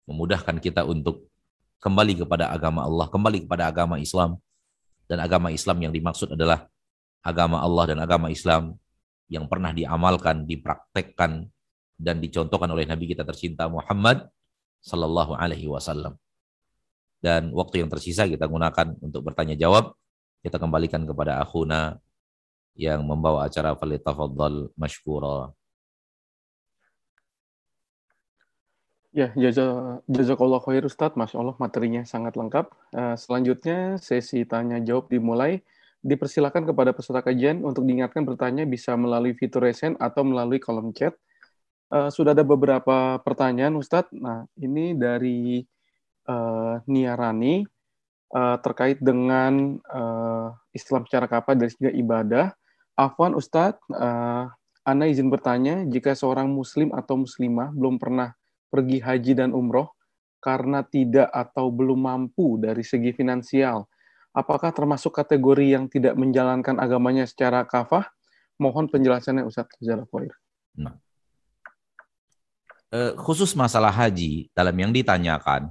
Speaker 2: memudahkan kita untuk kembali kepada agama Allah, kembali kepada agama Islam. Dan agama Islam yang dimaksud adalah agama Allah dan agama Islam yang pernah diamalkan, dipraktekkan, dan dicontohkan oleh Nabi kita tercinta Muhammad Sallallahu Alaihi Wasallam. Dan waktu yang tersisa kita gunakan untuk bertanya jawab. Kita kembalikan kepada akhuna yang membawa acara Falitafadhal Mashkura.
Speaker 3: Ya, jaza, jazakallah khair Ustaz. Masya Allah, materinya sangat lengkap. Uh, selanjutnya, sesi tanya-jawab dimulai. Dipersilakan kepada peserta kajian untuk diingatkan bertanya bisa melalui fitur resen atau melalui kolom chat. Uh, sudah ada beberapa pertanyaan, Ustadz. Nah, ini dari uh, Nia Rani uh, terkait dengan uh, Islam secara kapal dari segi ibadah. Afwan, Ustadz, uh, Anda izin bertanya, jika seorang muslim atau muslimah belum pernah pergi haji dan umroh karena tidak atau belum mampu dari segi finansial. Apakah termasuk kategori yang tidak menjalankan agamanya secara kafah? Mohon penjelasannya Ustaz Zalafoir. Nah.
Speaker 2: E, khusus masalah haji dalam yang ditanyakan,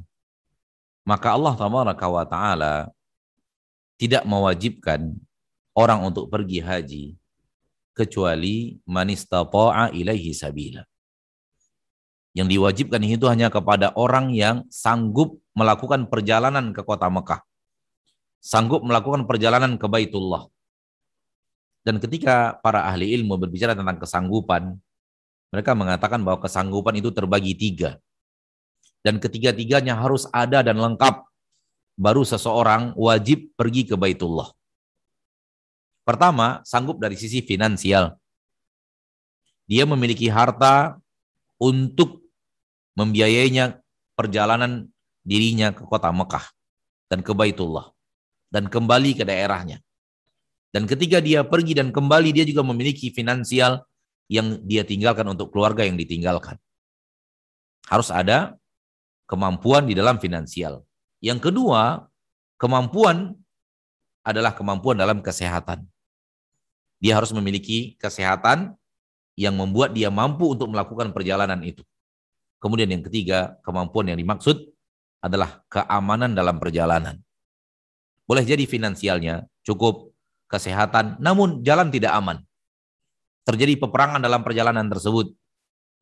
Speaker 2: maka Allah Taala tidak mewajibkan orang untuk pergi haji kecuali manistata'a ilaihi sabila Yang diwajibkan itu hanya kepada orang yang sanggup melakukan perjalanan ke kota Mekah. Sanggup melakukan perjalanan ke Baitullah. Dan ketika para ahli ilmu berbicara tentang kesanggupan, mereka mengatakan bahwa kesanggupan itu terbagi tiga. Dan ketiga-tiganya harus ada dan lengkap. Baru seseorang wajib pergi ke Baitullah. Pertama, sanggup dari sisi finansial. Dia memiliki harta untuk membiayainya perjalanan dirinya ke kota Mekah dan ke Baitullah dan kembali ke daerahnya. Dan ketika dia pergi dan kembali dia juga memiliki finansial yang dia tinggalkan untuk keluarga yang ditinggalkan. Harus ada kemampuan di dalam finansial. Yang kedua, kemampuan adalah kemampuan dalam kesehatan. Dia harus memiliki kesehatan yang membuat dia mampu untuk melakukan perjalanan itu. Kemudian yang ketiga, kemampuan yang dimaksud adalah keamanan dalam perjalanan. Boleh jadi finansialnya cukup, kesehatan, namun jalan tidak aman. Terjadi peperangan dalam perjalanan tersebut.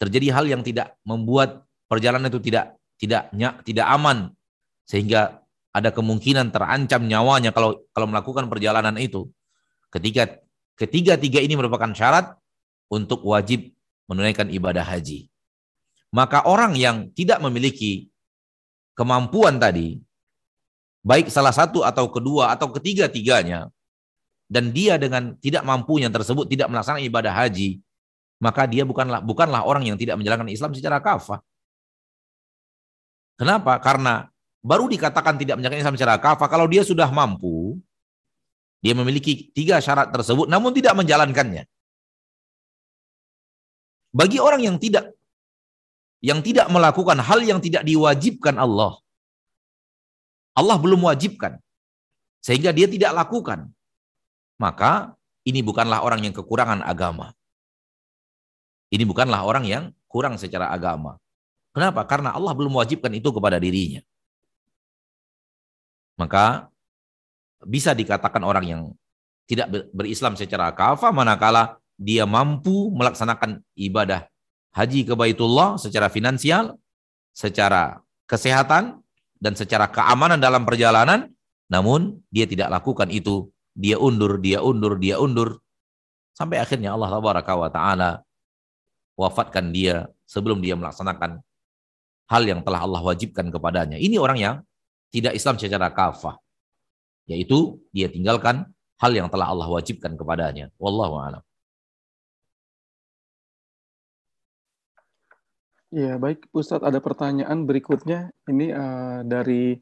Speaker 2: Terjadi hal yang tidak membuat perjalanan itu tidak tidak tidak aman sehingga ada kemungkinan terancam nyawanya kalau kalau melakukan perjalanan itu. Ketika ketiga-tiga ini merupakan syarat untuk wajib menunaikan ibadah haji. Maka orang yang tidak memiliki kemampuan tadi, baik salah satu atau kedua atau ketiga-tiganya, dan dia dengan tidak mampunya tersebut tidak melaksanakan ibadah haji, maka dia bukanlah bukanlah orang yang tidak menjalankan Islam secara kafah. Kenapa? Karena baru dikatakan tidak menjalankan Islam secara kafah kalau dia sudah mampu, dia memiliki tiga syarat tersebut namun tidak menjalankannya. Bagi orang yang tidak yang tidak melakukan hal yang tidak diwajibkan Allah. Allah belum wajibkan. Sehingga dia tidak lakukan. Maka ini bukanlah orang yang kekurangan agama. Ini bukanlah orang yang kurang secara agama. Kenapa? Karena Allah belum mewajibkan itu kepada dirinya. Maka bisa dikatakan orang yang tidak berislam secara kafah manakala dia mampu melaksanakan ibadah haji ke Baitullah secara finansial, secara kesehatan, dan secara keamanan dalam perjalanan, namun dia tidak lakukan itu. Dia undur, dia undur, dia undur. Sampai akhirnya Allah wa ta'ala wafatkan dia sebelum dia melaksanakan hal yang telah Allah wajibkan kepadanya. Ini orang yang tidak Islam secara kafah. Yaitu dia tinggalkan hal yang telah Allah wajibkan kepadanya. Wallahu a'lam.
Speaker 3: Ya, baik Ustadz, ada pertanyaan berikutnya. Ini uh, dari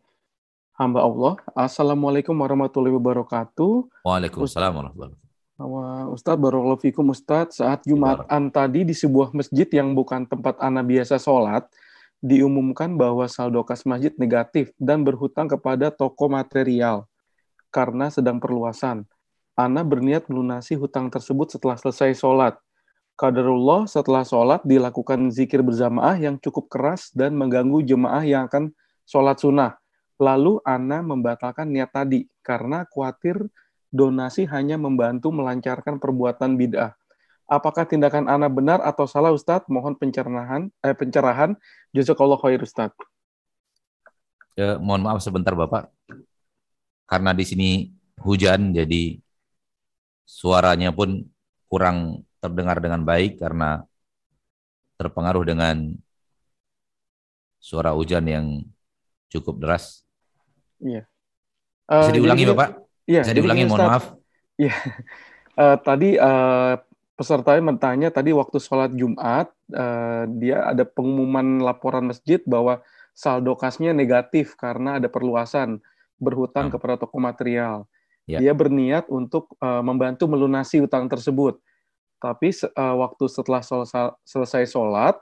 Speaker 3: hamba Allah. Assalamualaikum warahmatullahi wabarakatuh.
Speaker 2: Waalaikumsalam warahmatullahi
Speaker 3: wabarakatuh. Ustadz, Barakallahu Fikum Ustadz, saat Jumatan tadi di sebuah masjid yang bukan tempat Ana biasa sholat, diumumkan bahwa saldo kas masjid negatif dan berhutang kepada toko material karena sedang perluasan. Ana berniat melunasi hutang tersebut setelah selesai sholat. Qadarullah setelah sholat dilakukan zikir berjamaah yang cukup keras dan mengganggu jemaah yang akan sholat sunnah. Lalu Ana membatalkan niat tadi karena khawatir donasi hanya membantu melancarkan perbuatan bid'ah. Apakah tindakan Ana benar atau salah Ustadz? Mohon pencerahan, eh, pencerahan. Jazakallah khair Ustadz.
Speaker 2: Ya, mohon maaf sebentar Bapak. Karena di sini hujan jadi suaranya pun kurang terdengar dengan baik karena terpengaruh dengan suara hujan yang cukup deras.
Speaker 3: Iya.
Speaker 2: Uh, Bisa diulangi, jadi, Bapak?
Speaker 3: Iya.
Speaker 2: Bisa diulangi, mohon maaf.
Speaker 3: Iya. Uh, [laughs] tadi uh, pesertanya bertanya tadi waktu sholat Jumat uh, dia ada pengumuman laporan masjid bahwa saldo kasnya negatif karena ada perluasan berhutang hmm. kepada toko material. Ya. Dia berniat untuk uh, membantu melunasi utang tersebut tapi uh, waktu setelah selesai, selesai sholat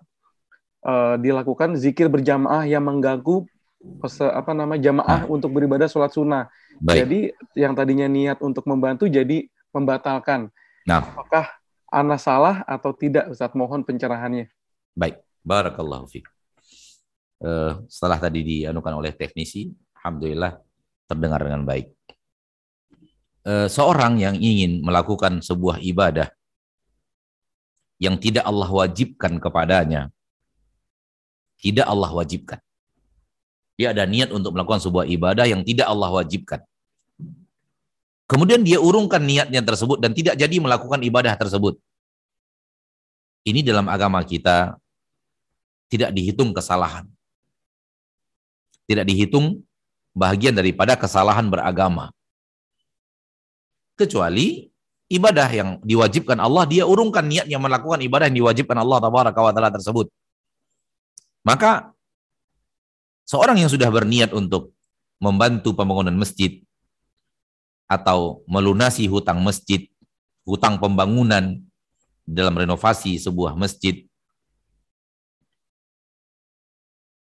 Speaker 3: uh, dilakukan zikir berjamaah yang mengganggu pese, apa nama jamaah nah. untuk beribadah sholat sunnah. Baik. Jadi yang tadinya niat untuk membantu jadi membatalkan. Nah. Apakah anak salah atau tidak Ustaz? Mohon pencerahannya.
Speaker 2: Baik, barakallahu fiik. Uh, setelah tadi dianukan oleh teknisi, alhamdulillah terdengar dengan baik. Uh, seorang yang ingin melakukan sebuah ibadah yang tidak Allah wajibkan kepadanya, tidak Allah wajibkan. Dia ada niat untuk melakukan sebuah ibadah yang tidak Allah wajibkan. Kemudian dia urungkan niatnya tersebut dan tidak jadi melakukan ibadah tersebut. Ini dalam agama kita tidak dihitung kesalahan. Tidak dihitung bagian daripada kesalahan beragama. Kecuali ibadah yang diwajibkan Allah, dia urungkan niatnya melakukan ibadah yang diwajibkan Allah taala tersebut. Maka seorang yang sudah berniat untuk membantu pembangunan masjid atau melunasi hutang masjid, hutang pembangunan dalam renovasi sebuah masjid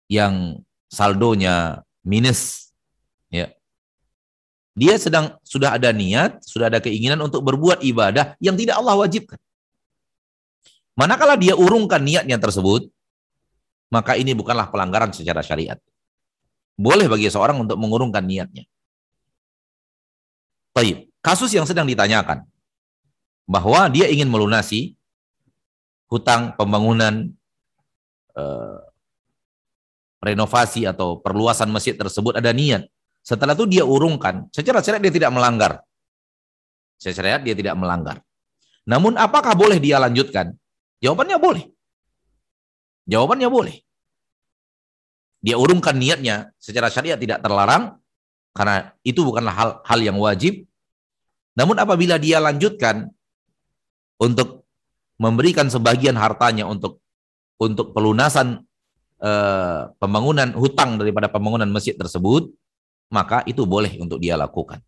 Speaker 2: yang saldonya minus ya dia sedang sudah ada niat, sudah ada keinginan untuk berbuat ibadah yang tidak Allah wajibkan. Manakala dia urungkan niatnya tersebut, maka ini bukanlah pelanggaran secara syariat. Boleh bagi seorang untuk mengurungkan niatnya. Taib. Kasus yang sedang ditanyakan bahwa dia ingin melunasi hutang pembangunan eh, renovasi atau perluasan masjid tersebut ada niat. Setelah itu dia urungkan, secara syariat dia tidak melanggar. Secara syariat dia tidak melanggar. Namun apakah boleh dia lanjutkan? Jawabannya boleh. Jawabannya boleh. Dia urungkan niatnya secara syariat tidak terlarang karena itu bukanlah hal hal yang wajib. Namun apabila dia lanjutkan untuk memberikan sebagian hartanya untuk untuk pelunasan eh, pembangunan hutang daripada pembangunan masjid tersebut, maka itu boleh untuk dia lakukan.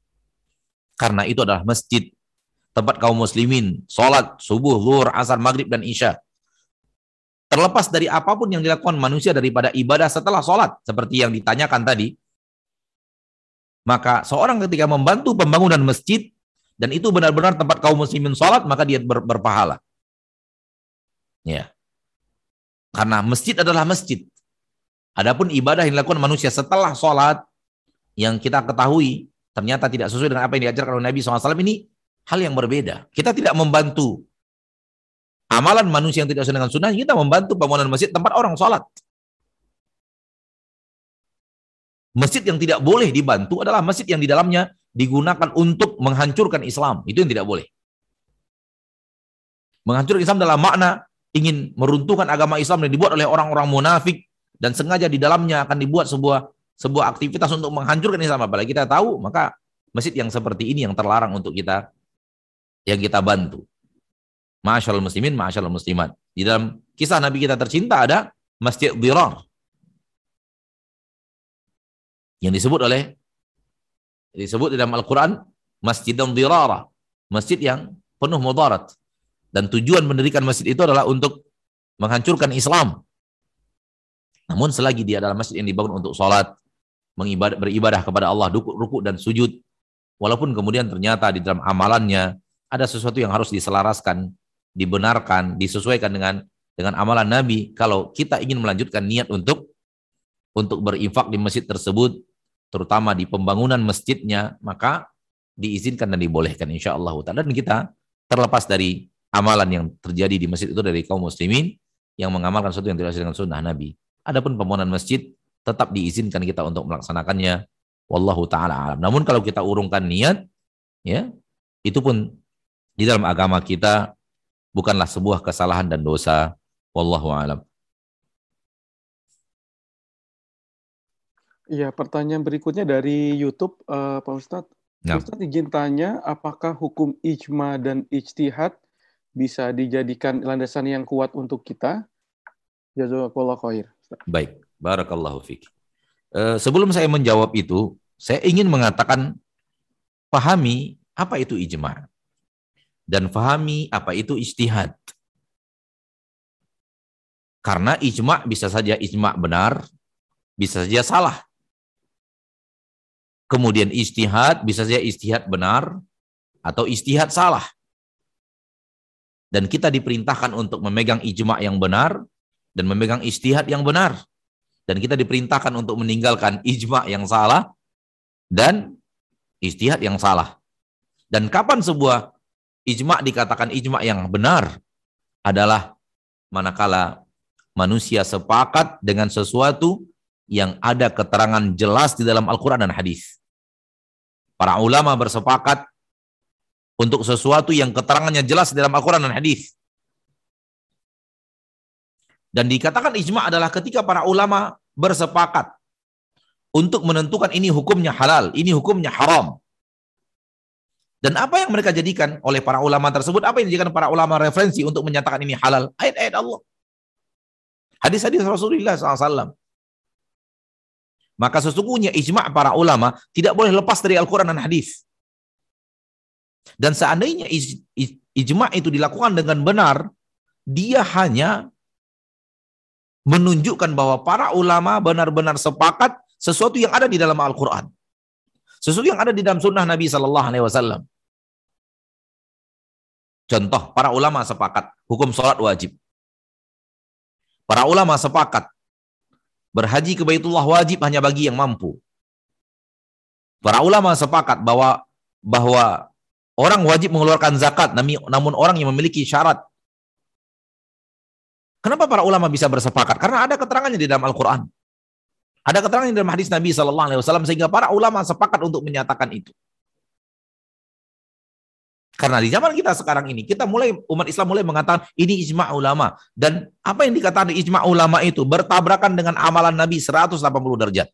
Speaker 2: Karena itu adalah masjid tempat kaum muslimin sholat subuh, zuhur, asar, maghrib, dan isya terlepas dari apa pun yang dilakukan manusia daripada ibadah setelah sholat, seperti yang ditanyakan tadi, maka seorang ketika membantu pembangunan masjid, dan itu benar-benar tempat kaum muslimin sholat, maka dia ber, berpahala. Ya. Karena masjid adalah masjid. Adapun ibadah yang dilakukan manusia setelah sholat, yang kita ketahui ternyata tidak sesuai dengan apa yang diajarkan oleh Nabi SAW ini hal yang berbeda. Kita tidak membantu Amalan manusia yang tidak sesuai dengan sunnah, kita membantu bangunan masjid tempat orang sholat. Masjid yang tidak boleh dibantu adalah masjid yang di dalamnya digunakan untuk menghancurkan Islam. Itu yang tidak boleh. Menghancurkan Islam dalam makna ingin meruntuhkan agama Islam yang dibuat oleh orang-orang munafik dan sengaja di dalamnya akan dibuat sebuah sebuah aktivitas untuk menghancurkan Islam. Apalagi kita tahu, maka masjid yang seperti ini yang terlarang untuk kita yang kita bantu. Masyaallah muslimin, masyaallah muslimat. Di dalam kisah Nabi kita tercinta ada Masjid Dirar. Yang disebut oleh disebut di dalam Al-Qur'an Masjid Dirara. Masjid yang penuh mudarat. Dan tujuan mendirikan masjid itu adalah untuk menghancurkan Islam. Namun selagi dia adalah masjid yang dibangun untuk sholat, mengibadah, beribadah kepada Allah, ruku dan sujud, walaupun kemudian ternyata di dalam amalannya ada sesuatu yang harus diselaraskan dibenarkan, disesuaikan dengan dengan amalan Nabi. Kalau kita ingin melanjutkan niat untuk untuk berinfak di masjid tersebut, terutama di pembangunan masjidnya, maka diizinkan dan dibolehkan insya Allah. Dan kita terlepas dari amalan yang terjadi di masjid itu dari kaum muslimin yang mengamalkan sesuatu yang tidak dengan sunnah Nabi. Adapun pembangunan masjid tetap diizinkan kita untuk melaksanakannya. Wallahu taala alam. Namun kalau kita urungkan niat, ya itu pun di dalam agama kita bukanlah sebuah kesalahan dan dosa. Wallahu alam.
Speaker 3: Iya, pertanyaan berikutnya dari YouTube, uh, Pak Ustadz. Nah. Ustadz izin tanya, apakah hukum ijma dan ijtihad bisa dijadikan landasan yang kuat untuk kita? Jazakallah khair.
Speaker 2: Baik, barakallahu fiqh. Uh, sebelum saya menjawab itu, saya ingin mengatakan, pahami apa itu ijma dan fahami apa itu istihad. Karena ijma bisa saja ijma benar, bisa saja salah. Kemudian istihad bisa saja istihad benar atau istihad salah. Dan kita diperintahkan untuk memegang ijma yang benar dan memegang istihad yang benar. Dan kita diperintahkan untuk meninggalkan ijma yang salah dan istihad yang salah. Dan kapan sebuah ijma dikatakan ijma yang benar adalah manakala manusia sepakat dengan sesuatu yang ada keterangan jelas di dalam Al-Quran dan hadis. Para ulama bersepakat untuk sesuatu yang keterangannya jelas di dalam Al-Quran dan hadis. Dan dikatakan ijma adalah ketika para ulama bersepakat untuk menentukan ini hukumnya halal, ini hukumnya haram. Dan apa yang mereka jadikan oleh para ulama tersebut, apa yang dijadikan para ulama referensi untuk menyatakan ini halal? Ayat-ayat Allah. Hadis-hadis Rasulullah SAW. Maka sesungguhnya ijma' para ulama tidak boleh lepas dari Al-Quran dan hadis. Dan seandainya ijma' itu dilakukan dengan benar, dia hanya menunjukkan bahwa para ulama benar-benar sepakat sesuatu yang ada di dalam Al-Quran. Sesuatu yang ada di dalam sunnah Nabi Sallallahu Alaihi Wasallam. Contoh, para ulama sepakat hukum sholat wajib. Para ulama sepakat berhaji ke Baitullah wajib hanya bagi yang mampu. Para ulama sepakat bahwa bahwa orang wajib mengeluarkan zakat namun orang yang memiliki syarat Kenapa para ulama bisa bersepakat? Karena ada keterangannya di dalam Al-Quran. Ada keterangan di dalam hadis Nabi Shallallahu Alaihi Wasallam sehingga para ulama sepakat untuk menyatakan itu. Karena di zaman kita sekarang ini, kita mulai umat Islam mulai mengatakan ini ijma ulama dan apa yang dikatakan ijma ulama itu bertabrakan dengan amalan Nabi 180 derajat.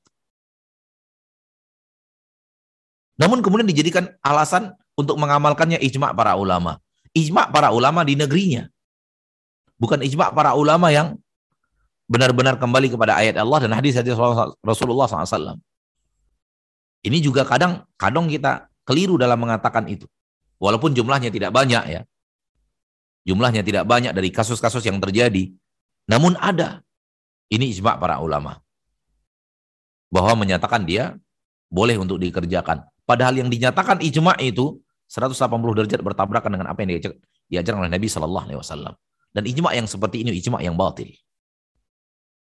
Speaker 2: Namun kemudian dijadikan alasan untuk mengamalkannya ijma para ulama. Ijma para ulama di negerinya. Bukan ijma para ulama yang benar-benar kembali kepada ayat Allah dan hadis-hadis Rasulullah SAW. Ini juga kadang kadang kita keliru dalam mengatakan itu. Walaupun jumlahnya tidak banyak ya. Jumlahnya tidak banyak dari kasus-kasus yang terjadi. Namun ada. Ini ijma para ulama. Bahwa menyatakan dia boleh untuk dikerjakan. Padahal yang dinyatakan ijma itu 180 derajat bertabrakan dengan apa yang diajarkan oleh Nabi Shallallahu Alaihi Wasallam. Dan ijma yang seperti ini ijma yang batil.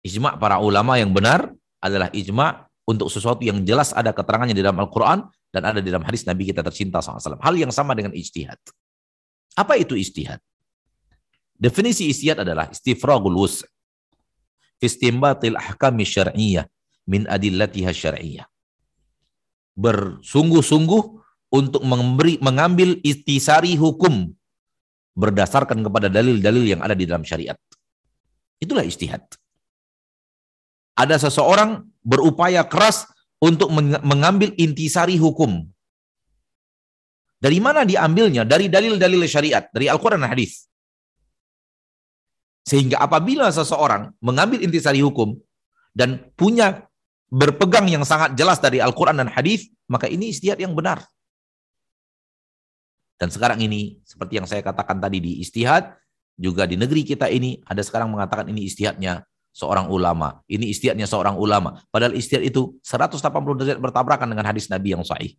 Speaker 2: Ijma para ulama yang benar adalah ijma untuk sesuatu yang jelas ada keterangannya di dalam Al-Quran dan ada di dalam hadis Nabi kita tercinta SAW. Hal yang sama dengan ijtihad. Apa itu ijtihad? Definisi ijtihad adalah istifragul wus' istimbatil ahkami syar'iyyah min adillatiha syar'iyyah. Bersungguh-sungguh untuk memberi mengambil istisari hukum berdasarkan kepada dalil-dalil yang ada di dalam syariat. Itulah istihad. Ada seseorang berupaya keras untuk mengambil intisari hukum. Dari mana diambilnya? Dari dalil-dalil syariat, dari Al-Quran dan hadis. Sehingga apabila seseorang mengambil intisari hukum dan punya berpegang yang sangat jelas dari Al-Quran dan hadis, maka ini istihad yang benar. Dan sekarang ini, seperti yang saya katakan tadi di istihad, juga di negeri kita ini, ada sekarang mengatakan ini istihadnya seorang ulama. Ini istihadnya seorang ulama. Padahal istihad itu 180 derajat bertabrakan dengan hadis Nabi yang sahih.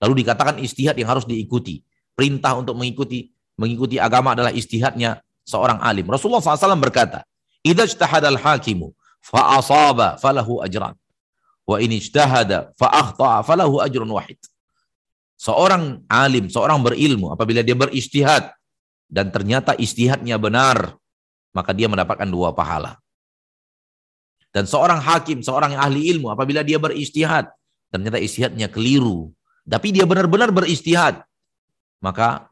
Speaker 2: Lalu dikatakan istihad yang harus diikuti. Perintah untuk mengikuti mengikuti agama adalah istihadnya seorang alim. Rasulullah SAW berkata, Idza ijtahadal hakimu fa asaba falahu ajran. Wa in ijtahada fa akhta'a falahu ajrun wahid. Seorang alim, seorang berilmu, apabila dia beristihad dan ternyata istihadnya benar, maka dia mendapatkan dua pahala. Dan seorang hakim, seorang yang ahli ilmu, apabila dia beristihad, ternyata istihadnya keliru, tapi dia benar-benar beristihad, maka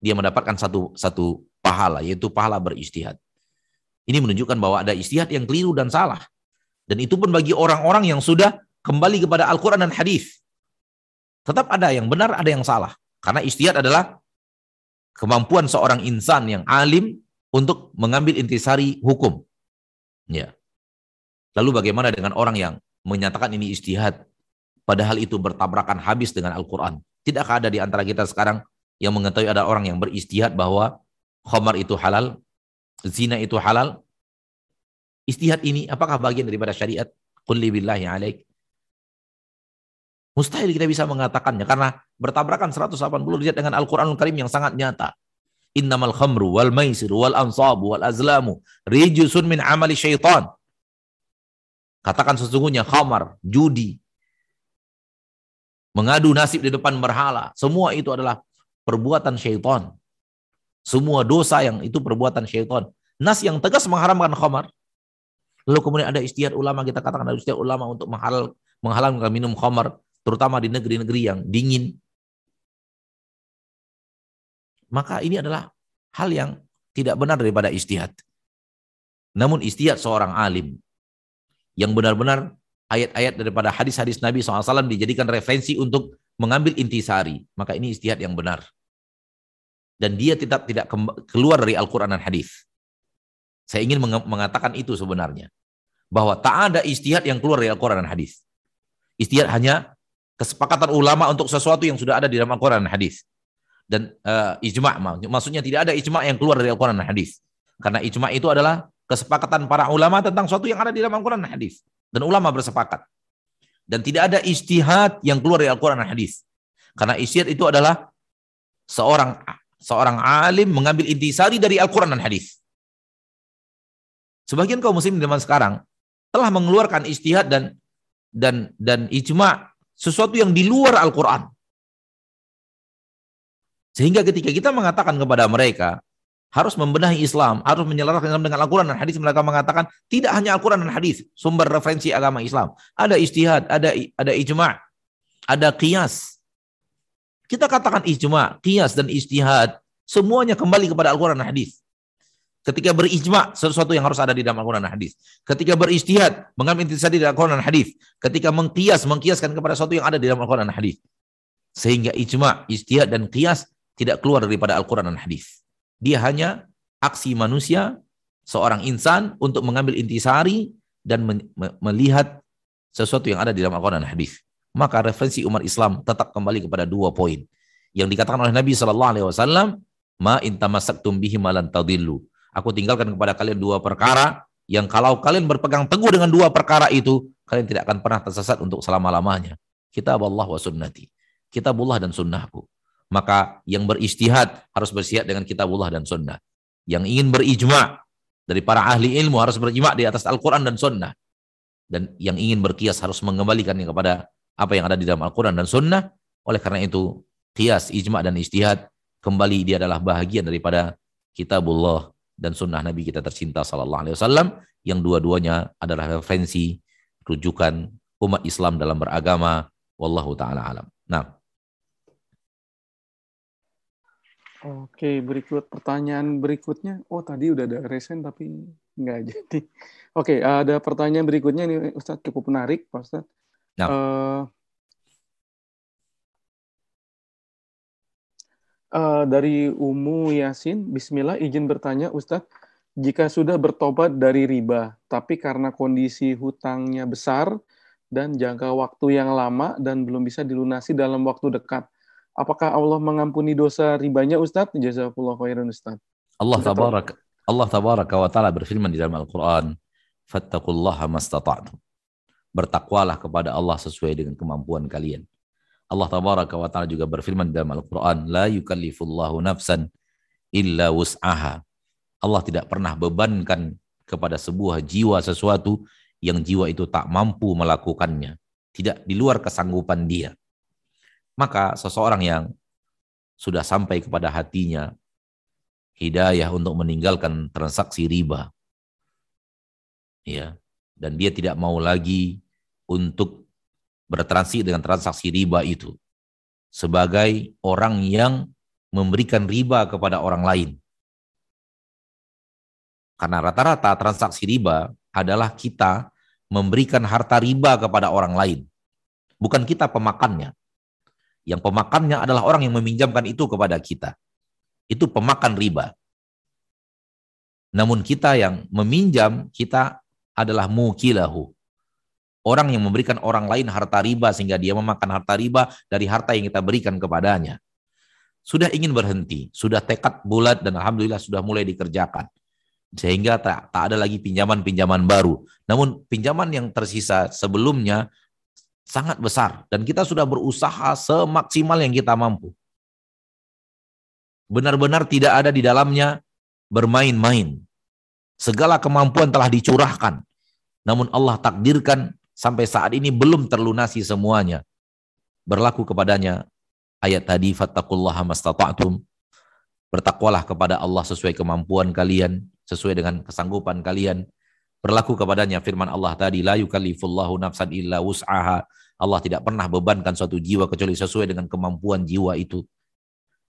Speaker 2: dia mendapatkan satu satu pahala, yaitu pahala beristihad. Ini menunjukkan bahwa ada istihad yang keliru dan salah. Dan itu pun bagi orang-orang yang sudah kembali kepada Al-Quran dan Hadis. Tetap ada yang benar, ada yang salah. Karena istihad adalah kemampuan seorang insan yang alim untuk mengambil intisari hukum. Ya. Lalu bagaimana dengan orang yang menyatakan ini istihad, padahal itu bertabrakan habis dengan Al-Quran? Tidakkah ada di antara kita sekarang yang mengetahui ada orang yang beristihad bahwa khamar itu halal, zina itu halal? Istihad ini apakah bagian daripada syariat? Qul billahi alaik. Mustahil kita bisa mengatakannya karena bertabrakan 180 derajat dengan Al-Qur'anul Karim yang sangat nyata. Innamal khamru wal maisir wal ansabu wal azlamu rijusun min amali syaitan. Katakan sesungguhnya khamar, judi, mengadu nasib di depan berhala, semua itu adalah perbuatan syaitan. Semua dosa yang itu perbuatan syaitan. nas yang tegas mengharamkan khamar. Lalu kemudian ada istihad ulama, kita katakan ada istihad ulama untuk menghalal, menghalalkan minum khamar, terutama di negeri-negeri yang dingin. Maka ini adalah hal yang tidak benar daripada istihad. Namun istihad seorang alim yang benar-benar ayat-ayat daripada hadis-hadis Nabi SAW dijadikan referensi untuk mengambil intisari. Maka ini istihad yang benar. Dan dia tetap tidak keluar dari Al-Quran dan hadis. Saya ingin mengatakan itu sebenarnya. Bahwa tak ada istihad yang keluar dari Al-Quran dan hadis. Istihad hanya kesepakatan ulama untuk sesuatu yang sudah ada di dalam Al-Quran dan hadis. Dan uh, ijma' maksudnya tidak ada ijma' yang keluar dari Al-Quran dan hadis. Karena ijma' itu adalah kesepakatan para ulama tentang sesuatu yang ada di dalam Al-Quran dan hadis. Dan ulama bersepakat. Dan tidak ada istihad yang keluar dari Al-Quran dan hadis. Karena istihad itu adalah seorang seorang alim mengambil intisari dari Al-Quran dan hadis. Sebagian kaum muslim zaman sekarang telah mengeluarkan istihad dan dan dan ijma sesuatu yang di luar Al-Qur'an. Sehingga ketika kita mengatakan kepada mereka harus membenahi Islam, harus menyelaraskan Islam dengan Al-Quran dan hadis, mereka mengatakan tidak hanya Al-Quran dan hadis, sumber referensi agama Islam. Ada istihad, ada ada ijma, ada qiyas. Kita katakan ijma, qiyas dan istihad, semuanya kembali kepada Al-Quran dan hadis. Ketika berijma, sesuatu yang harus ada di dalam Al-Quran dan hadis. Ketika beristihad, mengambil intisari dari Al-Quran dan hadis. Ketika mengkias, mengkiaskan kepada sesuatu yang ada di dalam Al-Quran dan hadis. Sehingga ijma, istihad, dan kias tidak keluar daripada Al-Quran dan hadis. Dia hanya aksi manusia, seorang insan untuk mengambil intisari dan melihat sesuatu yang ada di dalam Al-Quran dan hadis. Maka referensi umat Islam tetap kembali kepada dua poin. Yang dikatakan oleh Nabi SAW, ma intamasaktum bihi malan tadillu Aku tinggalkan kepada kalian dua perkara yang kalau kalian berpegang teguh dengan dua perkara itu, kalian tidak akan pernah tersesat untuk selama-lamanya. Kitab Allah wa sunnati. Kitabullah dan sunnahku. Maka yang beristihad harus bersihat dengan kitabullah dan sunnah. Yang ingin berijma dari para ahli ilmu harus berijma di atas Al-Quran dan sunnah. Dan yang ingin berkias harus mengembalikannya kepada apa yang ada di dalam Al-Quran dan sunnah. Oleh karena itu, kias, ijma, dan istihad kembali dia adalah bahagian daripada kitabullah dan sunnah Nabi kita tercinta Sallallahu Alaihi Wasallam yang dua-duanya adalah referensi rujukan umat Islam dalam beragama. Wallahu taala alam. Nah.
Speaker 3: Oke, berikut pertanyaan berikutnya. Oh, tadi udah ada resen tapi nggak jadi. Oke, ada pertanyaan berikutnya ini Ustadz cukup menarik, Pak Ustadz. Nah. Uh, Uh, dari Umu Yasin, Bismillah izin bertanya Ustadz, jika sudah bertobat dari riba, tapi karena kondisi hutangnya besar dan jangka waktu yang lama dan belum bisa dilunasi dalam waktu dekat, apakah Allah mengampuni dosa ribanya Ustadz? Jazakallah khairan Ustadz.
Speaker 2: Allah tabarak Allah tabaraka wa taala berfirman di dalam Al-Qur'an, "Fattaqullaha mastata'tum." Bertakwalah kepada Allah sesuai dengan kemampuan kalian. Allah tabaraka wa taala juga berfirman dalam Al-Qur'an, la yukallifullahu nafsan illa wus'aha. Allah tidak pernah bebankan kepada sebuah jiwa sesuatu yang jiwa itu tak mampu melakukannya, tidak di luar kesanggupan dia. Maka seseorang yang sudah sampai kepada hatinya hidayah untuk meninggalkan transaksi riba, ya, dan dia tidak mau lagi untuk bertransaksi dengan transaksi riba itu sebagai orang yang memberikan riba kepada orang lain. Karena rata-rata transaksi riba adalah kita memberikan harta riba kepada orang lain. Bukan kita pemakannya. Yang pemakannya adalah orang yang meminjamkan itu kepada kita. Itu pemakan riba. Namun kita yang meminjam, kita adalah mukilahu orang yang memberikan orang lain harta riba sehingga dia memakan harta riba dari harta yang kita berikan kepadanya. Sudah ingin berhenti, sudah tekad bulat dan alhamdulillah sudah mulai dikerjakan. Sehingga tak, tak ada lagi pinjaman-pinjaman baru. Namun pinjaman yang tersisa sebelumnya sangat besar dan kita sudah berusaha semaksimal yang kita mampu. Benar-benar tidak ada di dalamnya bermain-main. Segala kemampuan telah dicurahkan. Namun Allah takdirkan sampai saat ini belum terlunasi semuanya. Berlaku kepadanya ayat tadi fattaqullaha mastata'tum. Bertakwalah kepada Allah sesuai kemampuan kalian. sesuai dengan kesanggupan kalian. Berlaku kepadanya firman Allah tadi, la yukallifullahu nafsan illa wus'aha. Allah tidak pernah bebankan suatu jiwa kecuali sesuai dengan kemampuan jiwa itu.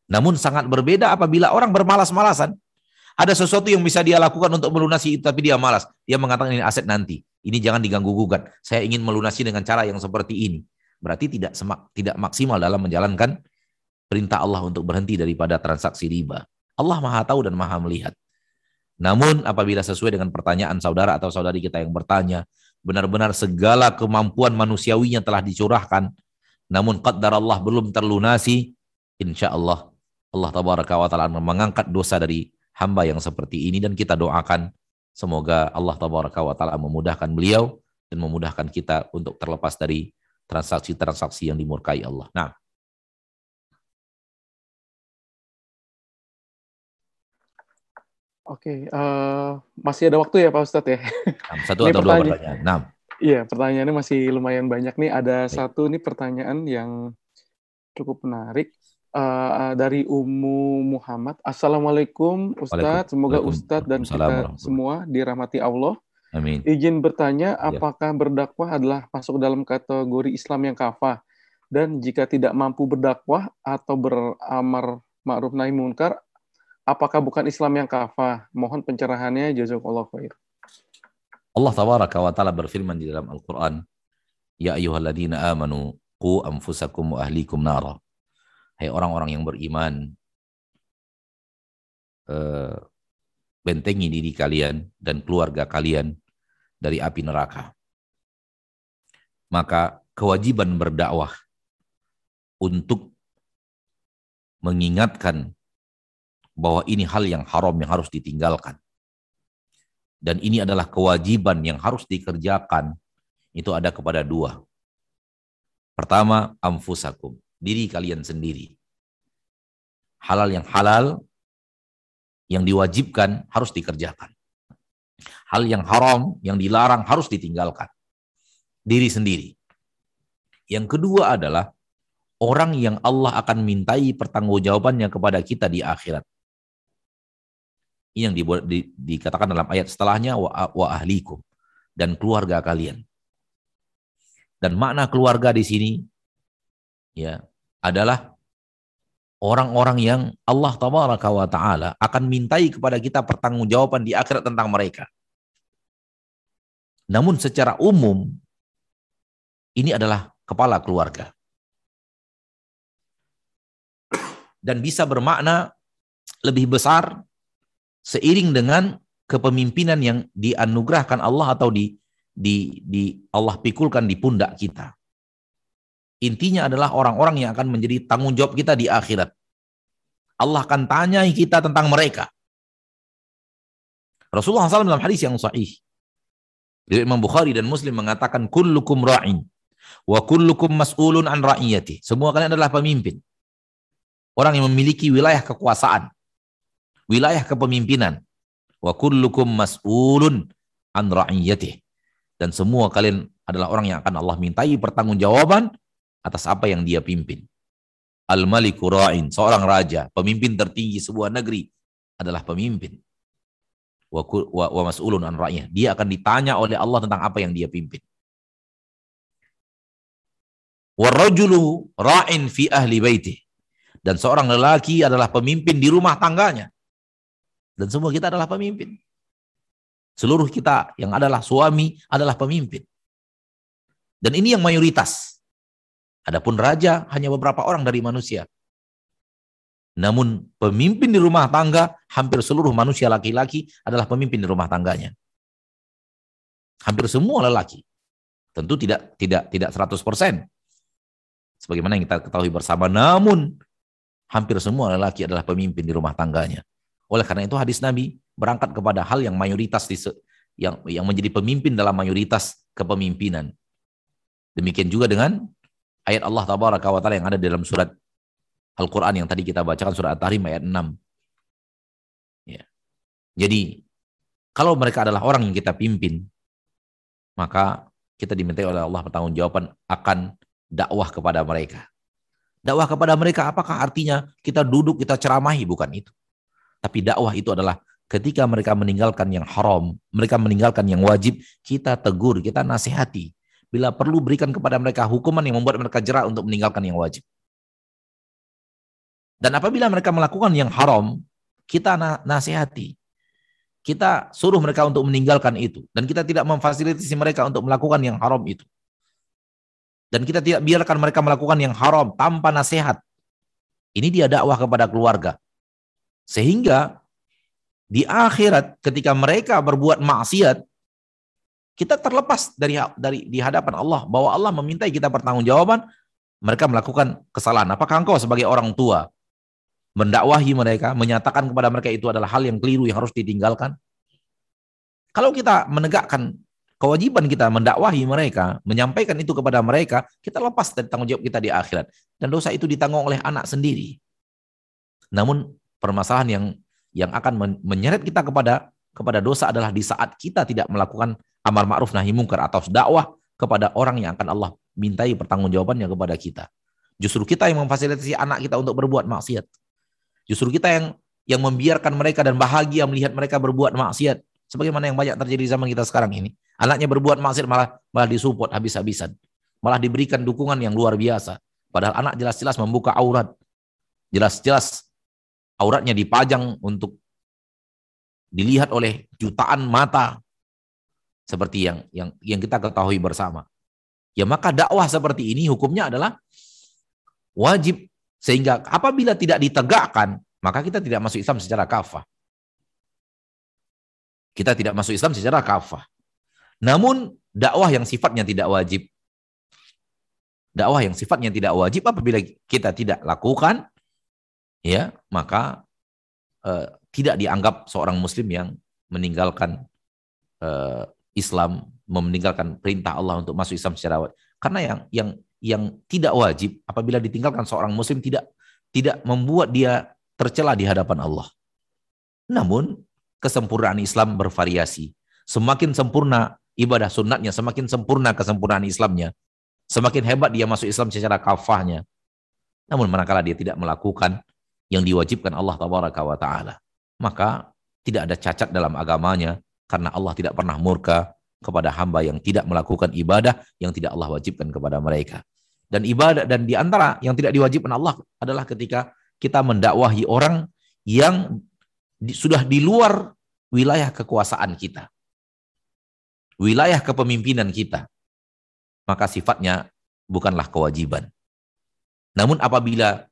Speaker 2: Namun sangat berbeda apabila orang bermalas-malasan. Ada sesuatu yang bisa dia lakukan untuk melunasi itu, tapi dia malas. Dia mengatakan ini aset nanti. Ini jangan diganggu gugat. Saya ingin melunasi dengan cara yang seperti ini. Berarti tidak semak, tidak maksimal dalam menjalankan perintah Allah untuk berhenti daripada transaksi riba. Allah Maha tahu dan Maha melihat. Namun apabila sesuai dengan pertanyaan saudara atau saudari kita yang bertanya, benar-benar segala kemampuan manusiawinya telah dicurahkan, namun qadar Allah belum terlunasi, insya Allah Allah tabaraka wa ta'ala mengangkat dosa dari hamba yang seperti ini dan kita doakan semoga Allah tabaraka wa ta'ala memudahkan beliau dan memudahkan kita untuk terlepas dari transaksi-transaksi yang dimurkai Allah. Nah,
Speaker 3: Oke, uh, masih ada waktu ya Pak Ustadz ya?
Speaker 2: Satu [laughs] atau dua pertanyaan. Nah.
Speaker 3: Iya, pertanyaannya masih lumayan banyak nih. Ada Baik. satu nih pertanyaan yang cukup menarik uh, dari Umu Muhammad. Assalamualaikum Ustadz, semoga Ustadz dan kita semua dirahmati Allah.
Speaker 2: Amin.
Speaker 3: Izin bertanya, ya. apakah berdakwah adalah masuk dalam kategori Islam yang kafah? Dan jika tidak mampu berdakwah atau beramar ma'ruf nahi munkar, apakah bukan Islam yang kafah? Mohon pencerahannya jazakallahu khair.
Speaker 2: Allah tabaraka wa taala berfirman di dalam Al-Qur'an, "Ya ayyuhalladzina amanu qu anfusakum wa ahlikum nara." Hai orang-orang yang beriman, eh, bentengi diri kalian dan keluarga kalian dari api neraka. Maka kewajiban berdakwah untuk mengingatkan bahwa ini hal yang haram yang harus ditinggalkan. Dan ini adalah kewajiban yang harus dikerjakan. Itu ada kepada dua. Pertama, amfusakum. Diri kalian sendiri. Halal yang halal, yang diwajibkan harus dikerjakan. Hal yang haram, yang dilarang harus ditinggalkan. Diri sendiri. Yang kedua adalah orang yang Allah akan mintai pertanggungjawabannya kepada kita di akhirat. Ini yang dibuat, di, dikatakan dalam ayat setelahnya wa, wa ahlikum dan keluarga kalian. Dan makna keluarga di sini ya adalah orang-orang yang Allah tabaraka wa taala akan mintai kepada kita pertanggungjawaban di akhirat tentang mereka. Namun secara umum ini adalah kepala keluarga. Dan bisa bermakna lebih besar seiring dengan kepemimpinan yang dianugerahkan Allah atau di di di Allah pikulkan di pundak kita. Intinya adalah orang-orang yang akan menjadi tanggung jawab kita di akhirat. Allah akan tanyai kita tentang mereka. Rasulullah SAW dalam hadis yang sahih. Dari Imam Bukhari dan Muslim mengatakan kullukum ra'in wa kullukum mas'ulun an ra'iyati. Semua kalian adalah pemimpin. Orang yang memiliki wilayah kekuasaan wilayah kepemimpinan. Wa kullukum mas'ulun an ra'iyatih. Dan semua kalian adalah orang yang akan Allah mintai pertanggungjawaban atas apa yang dia pimpin. Al-Maliku Ra'in, seorang raja, pemimpin tertinggi sebuah negeri adalah pemimpin. Wa, wa, wa mas'ulun an ra'iyah. Dia akan ditanya oleh Allah tentang apa yang dia pimpin. Warrajulu ra'in fi ahli baitih. Dan seorang lelaki adalah pemimpin di rumah tangganya. Dan semua kita adalah pemimpin. Seluruh kita yang adalah suami adalah pemimpin. Dan ini yang mayoritas. Adapun raja hanya beberapa orang dari manusia. Namun pemimpin di rumah tangga hampir seluruh manusia laki-laki adalah pemimpin di rumah tangganya. Hampir semua lelaki. Tentu tidak tidak tidak 100%. Sebagaimana yang kita ketahui bersama namun hampir semua lelaki adalah pemimpin di rumah tangganya. Oleh karena itu hadis Nabi berangkat kepada hal yang mayoritas di yang yang menjadi pemimpin dalam mayoritas kepemimpinan. Demikian juga dengan ayat Allah tabaraka wa taala yang ada dalam surat Al-Qur'an yang tadi kita bacakan surat At-Tahrim ayat 6. Ya. Jadi kalau mereka adalah orang yang kita pimpin, maka kita dimintai oleh Allah pertanggungjawaban akan dakwah kepada mereka. Dakwah kepada mereka apakah artinya kita duduk kita ceramahi bukan itu. Tapi dakwah itu adalah ketika mereka meninggalkan yang haram, mereka meninggalkan yang wajib, kita tegur, kita nasihati. Bila perlu berikan kepada mereka hukuman yang membuat mereka jerah untuk meninggalkan yang wajib. Dan apabila mereka melakukan yang haram, kita nasihati. Kita suruh mereka untuk meninggalkan itu. Dan kita tidak memfasilitasi mereka untuk melakukan yang haram itu. Dan kita tidak biarkan mereka melakukan yang haram tanpa nasihat. Ini dia dakwah kepada keluarga. Sehingga di akhirat ketika mereka berbuat maksiat, kita terlepas dari dari di hadapan Allah bahwa Allah memintai kita pertanggungjawaban mereka melakukan kesalahan. Apakah engkau sebagai orang tua mendakwahi mereka, menyatakan kepada mereka itu adalah hal yang keliru yang harus ditinggalkan? Kalau kita menegakkan kewajiban kita mendakwahi mereka, menyampaikan itu kepada mereka, kita lepas dari tanggung jawab kita di akhirat. Dan dosa itu ditanggung oleh anak sendiri. Namun permasalahan yang yang akan menyeret kita kepada kepada dosa adalah di saat kita tidak melakukan amar ma'ruf nahi mungkar atau dakwah kepada orang yang akan Allah mintai pertanggungjawabannya kepada kita. Justru kita yang memfasilitasi anak kita untuk berbuat maksiat. Justru kita yang yang membiarkan mereka dan bahagia melihat mereka berbuat maksiat. Sebagaimana yang banyak terjadi di zaman kita sekarang ini. Anaknya berbuat maksiat malah malah disupport habis-habisan. Malah diberikan dukungan yang luar biasa. Padahal anak jelas-jelas membuka aurat. Jelas-jelas auratnya dipajang untuk dilihat oleh jutaan mata seperti yang yang yang kita ketahui bersama. Ya maka dakwah seperti ini hukumnya adalah wajib sehingga apabila tidak ditegakkan maka kita tidak masuk Islam secara kafah. Kita tidak masuk Islam secara kafah. Namun dakwah yang sifatnya tidak wajib. Dakwah yang sifatnya tidak wajib apabila kita tidak lakukan ya, maka eh, tidak dianggap seorang muslim yang meninggalkan eh, Islam, meninggalkan perintah Allah untuk masuk Islam secara wajib. Karena yang yang yang tidak wajib apabila ditinggalkan seorang muslim tidak tidak membuat dia tercela di hadapan Allah. Namun kesempurnaan Islam bervariasi. Semakin sempurna ibadah sunnatnya, semakin sempurna kesempurnaan Islamnya, semakin hebat dia masuk Islam secara kafahnya. Namun manakala dia tidak melakukan yang diwajibkan Allah wa taala, maka tidak ada cacat dalam agamanya karena Allah tidak pernah murka kepada hamba yang tidak melakukan ibadah yang tidak Allah wajibkan kepada mereka. Dan ibadah dan di antara yang tidak diwajibkan Allah adalah ketika kita mendakwahi orang yang di, sudah di luar wilayah kekuasaan kita wilayah kepemimpinan kita, maka sifatnya bukanlah kewajiban. Namun apabila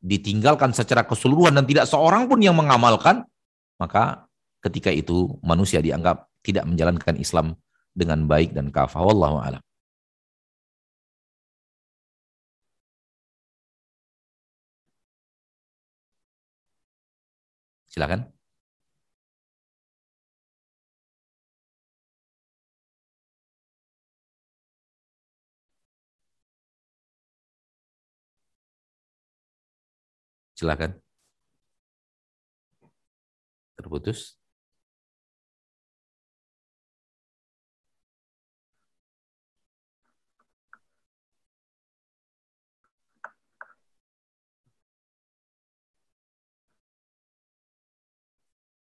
Speaker 2: ditinggalkan secara keseluruhan dan tidak seorang pun yang mengamalkan, maka ketika itu manusia dianggap tidak menjalankan Islam dengan baik dan kafah. Wallahu a'lam. Silakan. Silakan. Terputus.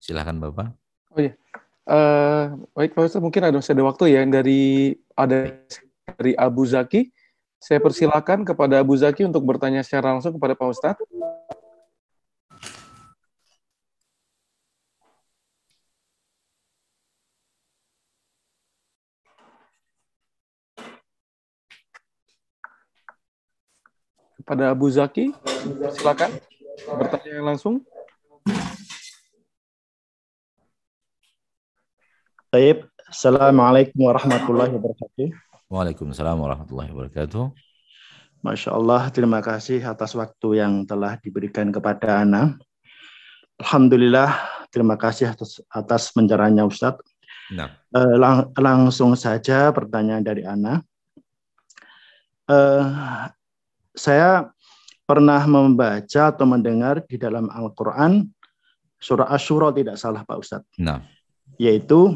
Speaker 2: Silakan Bapak.
Speaker 3: Oh iya. Uh, baik Pak Ustaz, mungkin ada ada waktu ya dari ada dari Abu Zaki. Saya persilakan kepada Abu Zaki untuk bertanya secara langsung kepada Pak Ustadz. Kepada Abu Zaki, silakan bertanya langsung.
Speaker 4: Baik, Assalamualaikum warahmatullahi wabarakatuh.
Speaker 2: Waalaikumsalam warahmatullahi wabarakatuh.
Speaker 4: Masya Allah, terima kasih atas waktu yang telah diberikan kepada Ana. Alhamdulillah, terima kasih atas, atas penjaraannya Ustadz. Nah. Uh, lang langsung saja pertanyaan dari Ana. Uh, saya pernah membaca atau mendengar di dalam Al-Quran surah Ashura tidak salah Pak Ustadz. Nah. Yaitu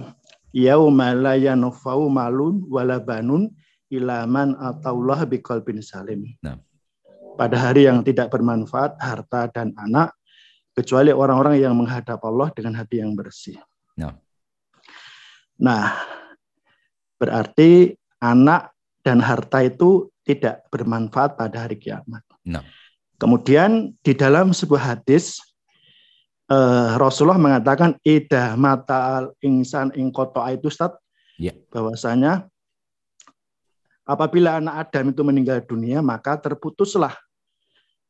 Speaker 4: yauma la yanfa'u malun wala banun ilaman ataullah biqalbin salim. Nah. Pada hari yang tidak bermanfaat harta dan anak kecuali orang-orang yang menghadap Allah dengan hati yang bersih.
Speaker 2: Nah,
Speaker 4: nah berarti anak dan harta itu tidak bermanfaat pada hari kiamat.
Speaker 2: Nah.
Speaker 4: Kemudian di dalam sebuah hadis uh, Rasulullah mengatakan ida mata al insan ing itu Ustaz.
Speaker 2: Ya.
Speaker 4: Bahwasanya apabila anak Adam itu meninggal dunia maka terputuslah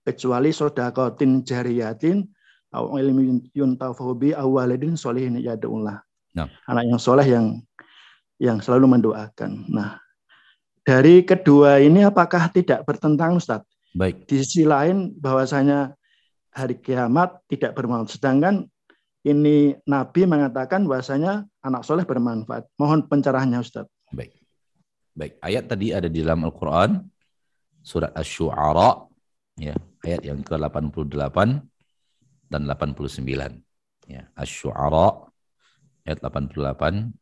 Speaker 4: kecuali sodakotin jariyatin au ilmi yuntafahu awaladin solihin yadullah.
Speaker 2: Nah.
Speaker 4: Anak yang soleh yang yang selalu mendoakan. Nah, dari kedua ini apakah tidak bertentang Ustaz?
Speaker 2: Baik.
Speaker 4: Di sisi lain bahwasanya hari kiamat tidak bermanfaat. Sedangkan ini Nabi mengatakan bahwasanya anak soleh bermanfaat. Mohon pencerahannya Ustaz.
Speaker 2: Baik. Baik, ayat tadi ada di dalam Al-Qur'an surat Asy-Syu'ara ya, ayat yang ke-88 dan 89. Ya, Asy-Syu'ara ayat 88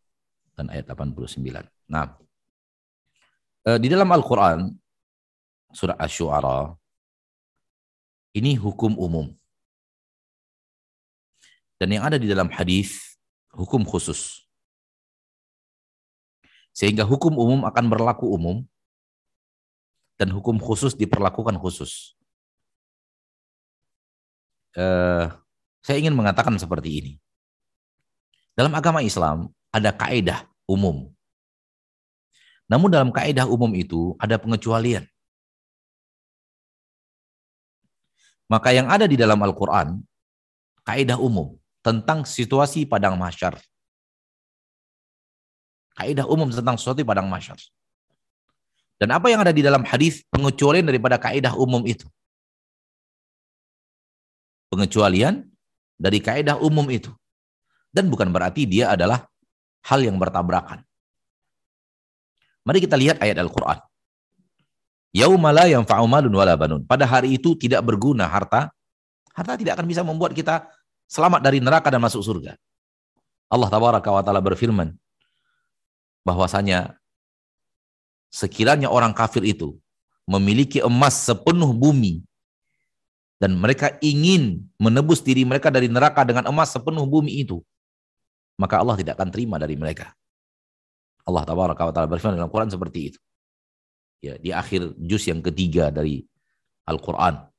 Speaker 2: dan ayat 89. Nah, di dalam Al-Qur'an surah Asy-Syu'ara ini hukum umum. Dan yang ada di dalam hadis hukum khusus. Sehingga hukum umum akan berlaku umum dan hukum khusus diperlakukan khusus. Uh, saya ingin mengatakan seperti ini. Dalam agama Islam ada kaidah umum. Namun dalam kaidah umum itu ada pengecualian. Maka yang ada di dalam Al-Quran, kaidah umum tentang situasi padang masyar. Kaidah umum tentang situasi padang masyar. Dan apa yang ada di dalam hadis pengecualian daripada kaidah umum itu. Pengecualian dari kaidah umum itu. Dan bukan berarti dia adalah hal yang bertabrakan. Mari kita lihat ayat Al-Quran. Yaumala yang fa'umalun wala banun. Pada hari itu tidak berguna harta. Harta tidak akan bisa membuat kita selamat dari neraka dan masuk surga. Allah tabaraka wa taala berfirman bahwasanya sekiranya orang kafir itu memiliki emas sepenuh bumi dan mereka ingin menebus diri mereka dari neraka dengan emas sepenuh bumi itu maka Allah tidak akan terima dari mereka. Allah tabaraka wa taala berfirman dalam Quran seperti itu ya di akhir juz yang ketiga dari Al-Qur'an.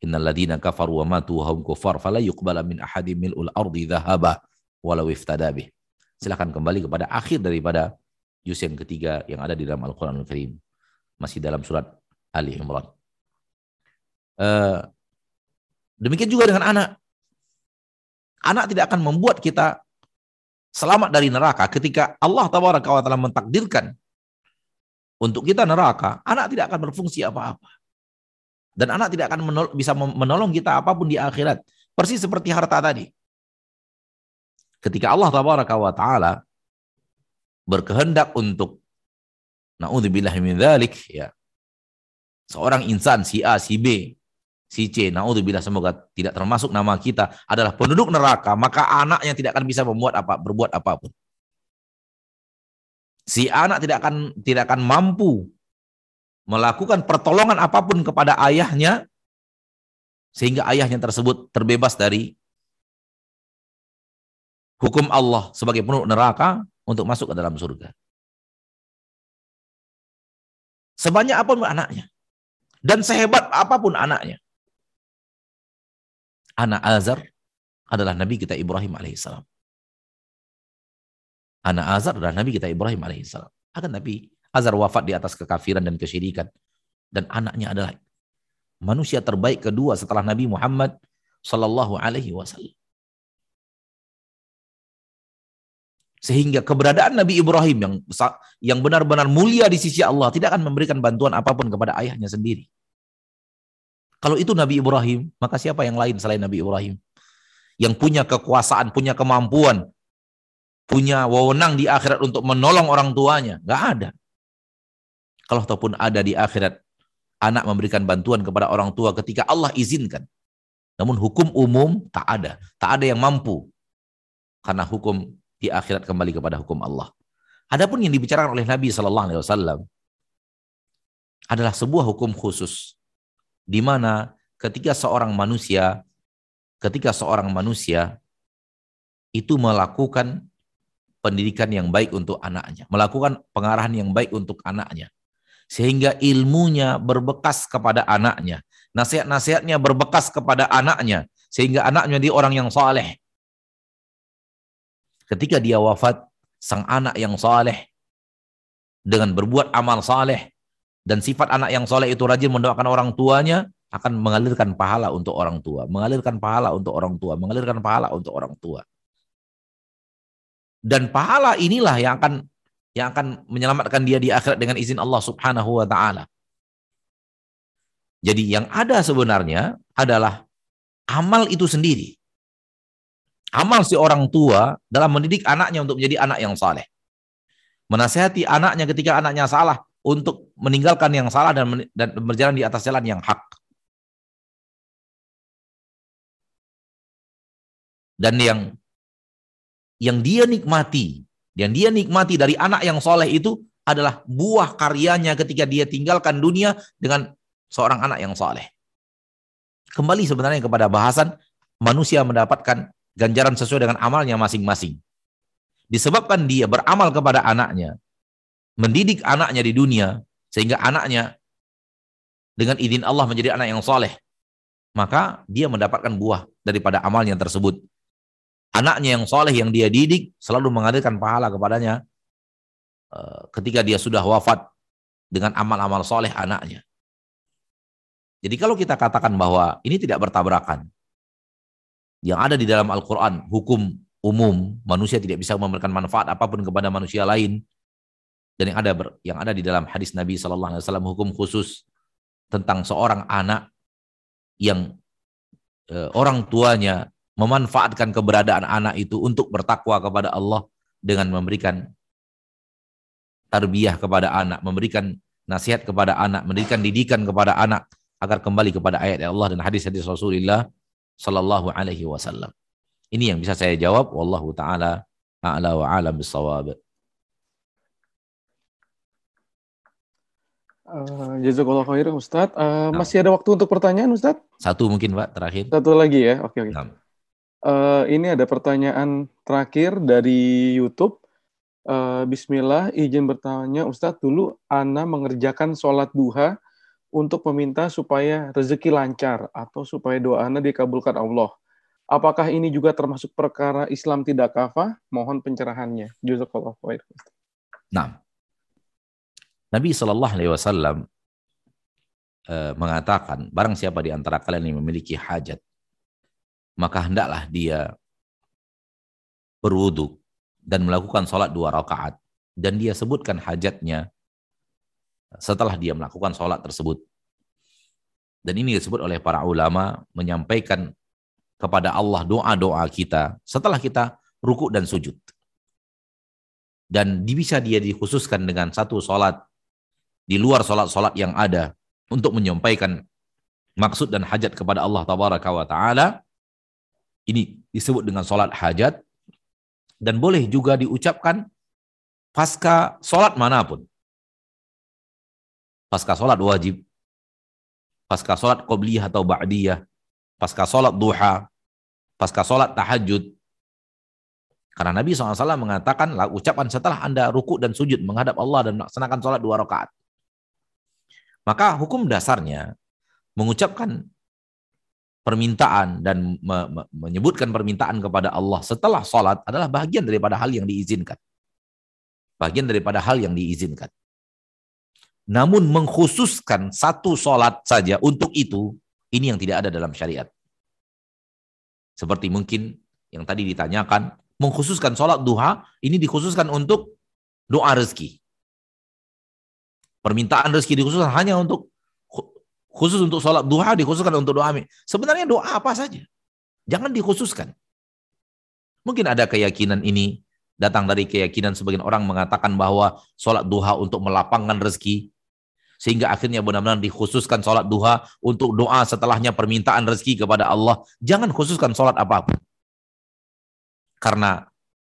Speaker 2: Innal ladina kafaru wa matu hum kufar fala yuqbala min ahadim mil'ul ardi dhahaba walau iftada bih. Silakan kembali kepada akhir daripada juz yang ketiga yang ada di dalam Al-Qur'an Al-Karim. Masih dalam surat Ali Imran. Uh, demikian juga dengan anak. Anak tidak akan membuat kita selamat dari neraka ketika Allah tabaraka wa taala mentakdirkan untuk kita neraka, anak tidak akan berfungsi apa-apa. Dan anak tidak akan menol bisa menolong kita apa pun di akhirat. Persis seperti harta tadi. Ketika Allah wa taala berkehendak untuk naudzubillah min dzalik ya. Seorang insan si A, si B, si C, naudzubillah semoga tidak termasuk nama kita adalah penduduk neraka, maka anaknya tidak akan bisa membuat apa berbuat apa pun si anak tidak akan tidak akan mampu melakukan pertolongan apa pun kepada ayahnya sehingga ayahnya tersebut terbebas dari hukum Allah sebagai penuh neraka untuk masuk ke dalam surga. Sebanyak apa pun anaknya dan sehebat apa pun anaknya. Anak Azar adalah Nabi kita Ibrahim alaihissalam. Anak Azar adalah Nabi kita Ibrahim alaihissalam. Akan Nabi Azar wafat di atas kekafiran dan kesyirikan. Dan anaknya adalah manusia terbaik kedua setelah Nabi Muhammad sallallahu alaihi wasallam. Sehingga keberadaan Nabi Ibrahim yang yang benar-benar mulia di sisi Allah tidak akan memberikan bantuan apa pun kepada ayahnya sendiri. Kalau itu Nabi Ibrahim, maka siapa yang lain selain Nabi Ibrahim? Yang punya kekuasaan, punya kemampuan, punya wewenang di akhirat untuk menolong orang tuanya. Nggak ada. Kalau ataupun ada di akhirat, anak memberikan bantuan kepada orang tua ketika Allah izinkan. Namun hukum umum tak ada. Tak ada yang mampu. Karena hukum di akhirat kembali kepada hukum Allah. Adapun yang dibicarakan oleh Nabi Wasallam adalah sebuah hukum khusus di mana ketika seorang manusia ketika seorang manusia itu melakukan pendidikan yang baik untuk anaknya, melakukan pengarahan yang baik untuk anaknya, sehingga ilmunya berbekas kepada anaknya, nasihat-nasihatnya berbekas kepada anaknya, sehingga anaknya dia orang yang saleh. Ketika dia wafat, sang anak yang saleh dengan berbuat amal saleh dan sifat anak yang soleh itu rajin mendoakan orang tuanya akan mengalirkan pahala untuk orang tua, mengalirkan pahala untuk orang tua, mengalirkan pahala untuk orang tua. Dan pahala inilah yang akan yang akan menyelamatkan dia di akhirat dengan izin Allah Subhanahu wa taala. Jadi yang ada sebenarnya adalah amal itu sendiri. Amal si orang tua dalam mendidik anaknya untuk menjadi anak yang saleh. Menasehati anaknya ketika anaknya salah untuk meninggalkan yang salah dan, dan berjalan di atas jalan yang hak. Dan yang yang dia nikmati, yang dia nikmati dari anak yang soleh itu adalah buah karyanya ketika dia tinggalkan dunia dengan seorang anak yang soleh. Kembali sebenarnya kepada bahasan manusia mendapatkan ganjaran sesuai dengan amalnya masing-masing disebabkan dia beramal kepada anaknya, mendidik anaknya di dunia, sehingga anaknya dengan izin Allah menjadi anak yang soleh, maka dia mendapatkan buah daripada amalnya tersebut. Anaknya yang soleh yang dia didik selalu menghadirkan pahala kepadanya eh, ketika dia sudah wafat dengan amal-amal soleh anaknya. Jadi kalau kita katakan bahwa ini tidak bertabrakan, yang ada di dalam Al-Quran, hukum umum, manusia tidak bisa memberikan manfaat apa pun kepada manusia lain. Dan yang ada ber, yang ada di dalam hadis Nabi Shallallahu Alaihi Wasallam hukum khusus tentang seorang anak yang e, orang tuanya memanfaatkan keberadaan anak itu untuk bertakwa kepada Allah dengan memberikan tarbiyah kepada anak, memberikan nasihat kepada anak, memberikan didikan kepada anak agar kembali kepada ayat Allah dan hadis-hadis Rasulullah Sallallahu Alaihi Wasallam. Ini yang bisa saya jawab. Wallahu taala a'la wa a'lam bisawab.
Speaker 3: Uh, Jazakallah khair Ustaz. Uh, nah. Masih ada waktu untuk pertanyaan Ustaz?
Speaker 2: Satu mungkin Pak terakhir.
Speaker 3: Satu lagi ya. Oke oke. Nah. Uh, ini ada pertanyaan terakhir dari YouTube. Uh, Bismillah, izin bertanya Ustadz dulu Ana mengerjakan sholat duha untuk meminta supaya rezeki lancar atau supaya doa Ana dikabulkan Allah. Apakah ini juga termasuk perkara Islam tidak kafah? Mohon pencerahannya. Jazakallah khair.
Speaker 2: Nah, Nabi Shallallahu Alaihi Wasallam eh, mengatakan, barang siapa di antara kalian yang memiliki hajat, maka hendaklah dia berwudu dan melakukan sholat dua rakaat dan dia sebutkan hajatnya setelah dia melakukan sholat tersebut. Dan ini disebut oleh para ulama menyampaikan kepada Allah doa-doa kita setelah kita ruku dan sujud. Dan bisa dia dikhususkan dengan satu sholat di luar sholat-sholat yang ada untuk menyampaikan maksud dan hajat kepada Allah tabaraka wa ta'ala. Ini disebut dengan sholat hajat dan boleh juga diucapkan pasca sholat mana pun. Pasca sholat wajib, pasca sholat qobliyah atau ba'diyah, pasca sholat duha, pasca sholat tahajud. Karena Nabi SAW mengatakan, ucapan setelah Anda ruku dan sujud menghadap Allah dan melaksanakan sholat dua rakaat. Maka hukum dasarnya mengucapkan permintaan dan me me menyebutkan permintaan kepada Allah setelah sholat adalah bagian daripada hal yang diizinkan. Bagian daripada hal yang diizinkan. Namun mengkhususkan satu sholat saja untuk itu, ini yang tidak ada dalam syariat. Seperti mungkin yang tadi ditanyakan, mengkhususkan sholat duha, ini dikhususkan untuk doa rezeki. Permintaan rezeki dikhususkan hanya untuk khusus untuk sholat duha, dikhususkan untuk doa. Sebenarnya doa apa saja. Jangan dikhususkan. Mungkin ada keyakinan ini datang dari keyakinan sebagian orang mengatakan bahwa sholat duha untuk melapangkan rezeki sehingga akhirnya benar-benar dikhususkan sholat duha untuk doa setelahnya permintaan rezeki kepada Allah. Jangan khususkan sholat apa pun. Karena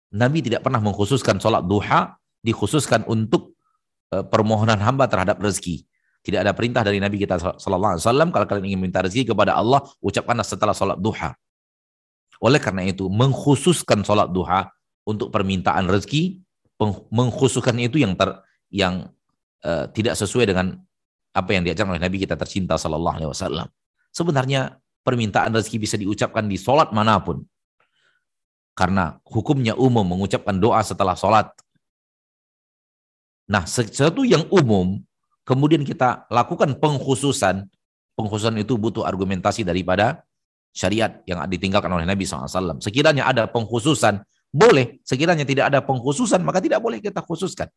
Speaker 2: Nabi tidak pernah mengkhususkan sholat duha dikhususkan untuk permohonan hamba terhadap rezeki. Tidak ada perintah dari Nabi kita Sallallahu Alaihi Wasallam kalau kalian ingin minta rezeki kepada Allah, ucapkanlah setelah sholat duha. Oleh karena itu, mengkhususkan sholat duha untuk permintaan rezeki, mengkhususkan itu yang ter, yang uh, tidak sesuai dengan apa yang diajarkan oleh Nabi kita tercinta Sallallahu Alaihi Wasallam. Sebenarnya permintaan rezeki bisa diucapkan di sholat mana pun. Karena hukumnya umum mengucapkan doa setelah sholat. Nah, sesuatu yang umum, kemudian kita lakukan pengkhususan, pengkhususan itu butuh argumentasi daripada syariat yang ditinggalkan oleh Nabi SAW. Sekiranya ada pengkhususan, boleh. Sekiranya tidak ada pengkhususan, maka tidak boleh kita khususkan.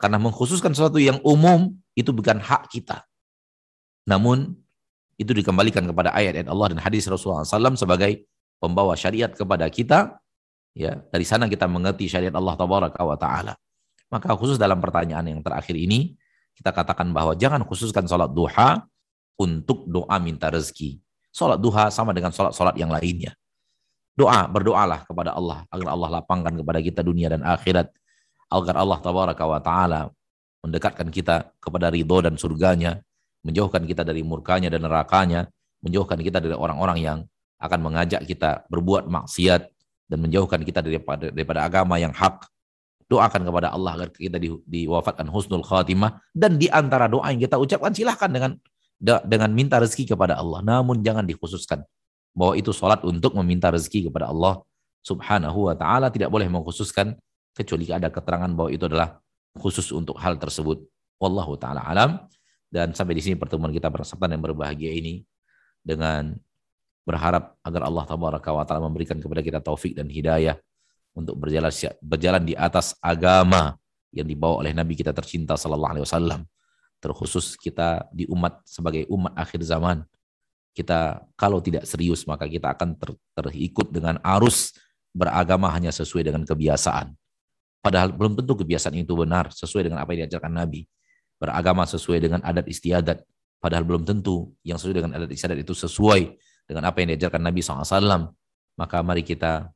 Speaker 2: Karena mengkhususkan sesuatu yang umum, itu bukan hak kita. Namun, itu dikembalikan kepada ayat-ayat Allah dan hadis Rasulullah SAW sebagai pembawa syariat kepada kita. Ya, dari sana kita mengerti syariat Allah Taala. Maka khusus dalam pertanyaan yang terakhir ini, kita katakan bahwa jangan khususkan sholat duha untuk doa minta rezeki. Sholat duha sama dengan sholat-sholat yang lainnya. Doa, berdoalah kepada Allah agar Allah lapangkan kepada kita dunia dan akhirat. Agar Allah Taala mendekatkan kita kepada ridho dan surganya menjauhkan kita dari murkanya dan nerakanya, menjauhkan kita dari orang-orang yang akan mengajak kita berbuat maksiat dan menjauhkan kita daripada daripada agama yang hak. Doakan kepada Allah agar kita di, diwafatkan husnul khatimah dan di antara doa yang kita ucapkan silahkan dengan dengan minta rezeki kepada Allah. Namun jangan dikhususkan bahwa itu sholat untuk meminta rezeki kepada Allah subhanahu wa ta'ala tidak boleh mengkhususkan kecuali ada keterangan bahwa itu adalah khusus untuk hal tersebut. Wallahu ta'ala alam. Dan sampai di sini pertemuan kita bersama yang berbahagia ini dengan berharap agar Allah taala memberikan kepada kita taufik dan hidayah untuk berjalan berjalan di atas agama yang dibawa oleh Nabi kita tercinta sallallahu alaihi wasallam. Terkhusus kita di umat sebagai umat akhir zaman. Kita kalau tidak serius maka kita akan ter, terikut dengan arus beragama hanya sesuai dengan kebiasaan. Padahal belum tentu kebiasaan itu benar sesuai dengan apa yang diajarkan Nabi beragama sesuai dengan adat istiadat. Padahal belum tentu yang sesuai dengan adat istiadat itu sesuai dengan apa yang diajarkan Nabi SAW. Maka mari kita,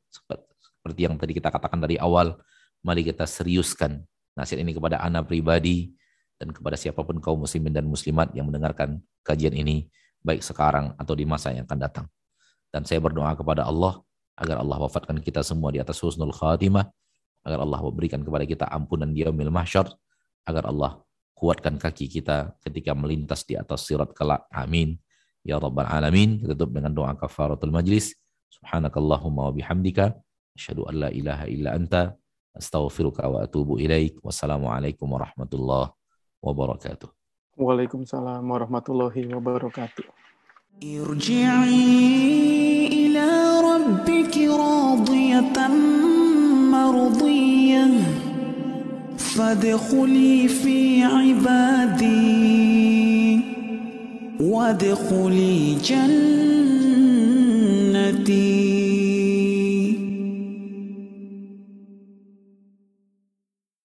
Speaker 2: seperti yang tadi kita katakan dari awal, mari kita seriuskan nasihat ini kepada anak pribadi dan kepada siapa pun kaum muslimin dan muslimat yang mendengarkan kajian ini, baik sekarang atau di masa yang akan datang. Dan saya berdoa kepada Allah agar Allah wafatkan kita semua di atas husnul khatimah, agar Allah memberikan kepada kita ampunan di yaumil mahsyar, agar Allah kuatkan kaki kita ketika melintas di atas sirat kelak. Amin. Ya Rabbal Alamin. Kita tutup dengan doa kafaratul majlis. Subhanakallahumma wa bihamdika. أشهد أن لا إله إلا أنت أستغفرك وأتوب إليك. والسلام عليكم ورحمة الله
Speaker 3: وبركاته. وعليكم السلام
Speaker 1: ورحمة الله وبركاته. ارجعي إلى ربك راضية مرضية. فادخلي في عبادي. وادخلي جنتي.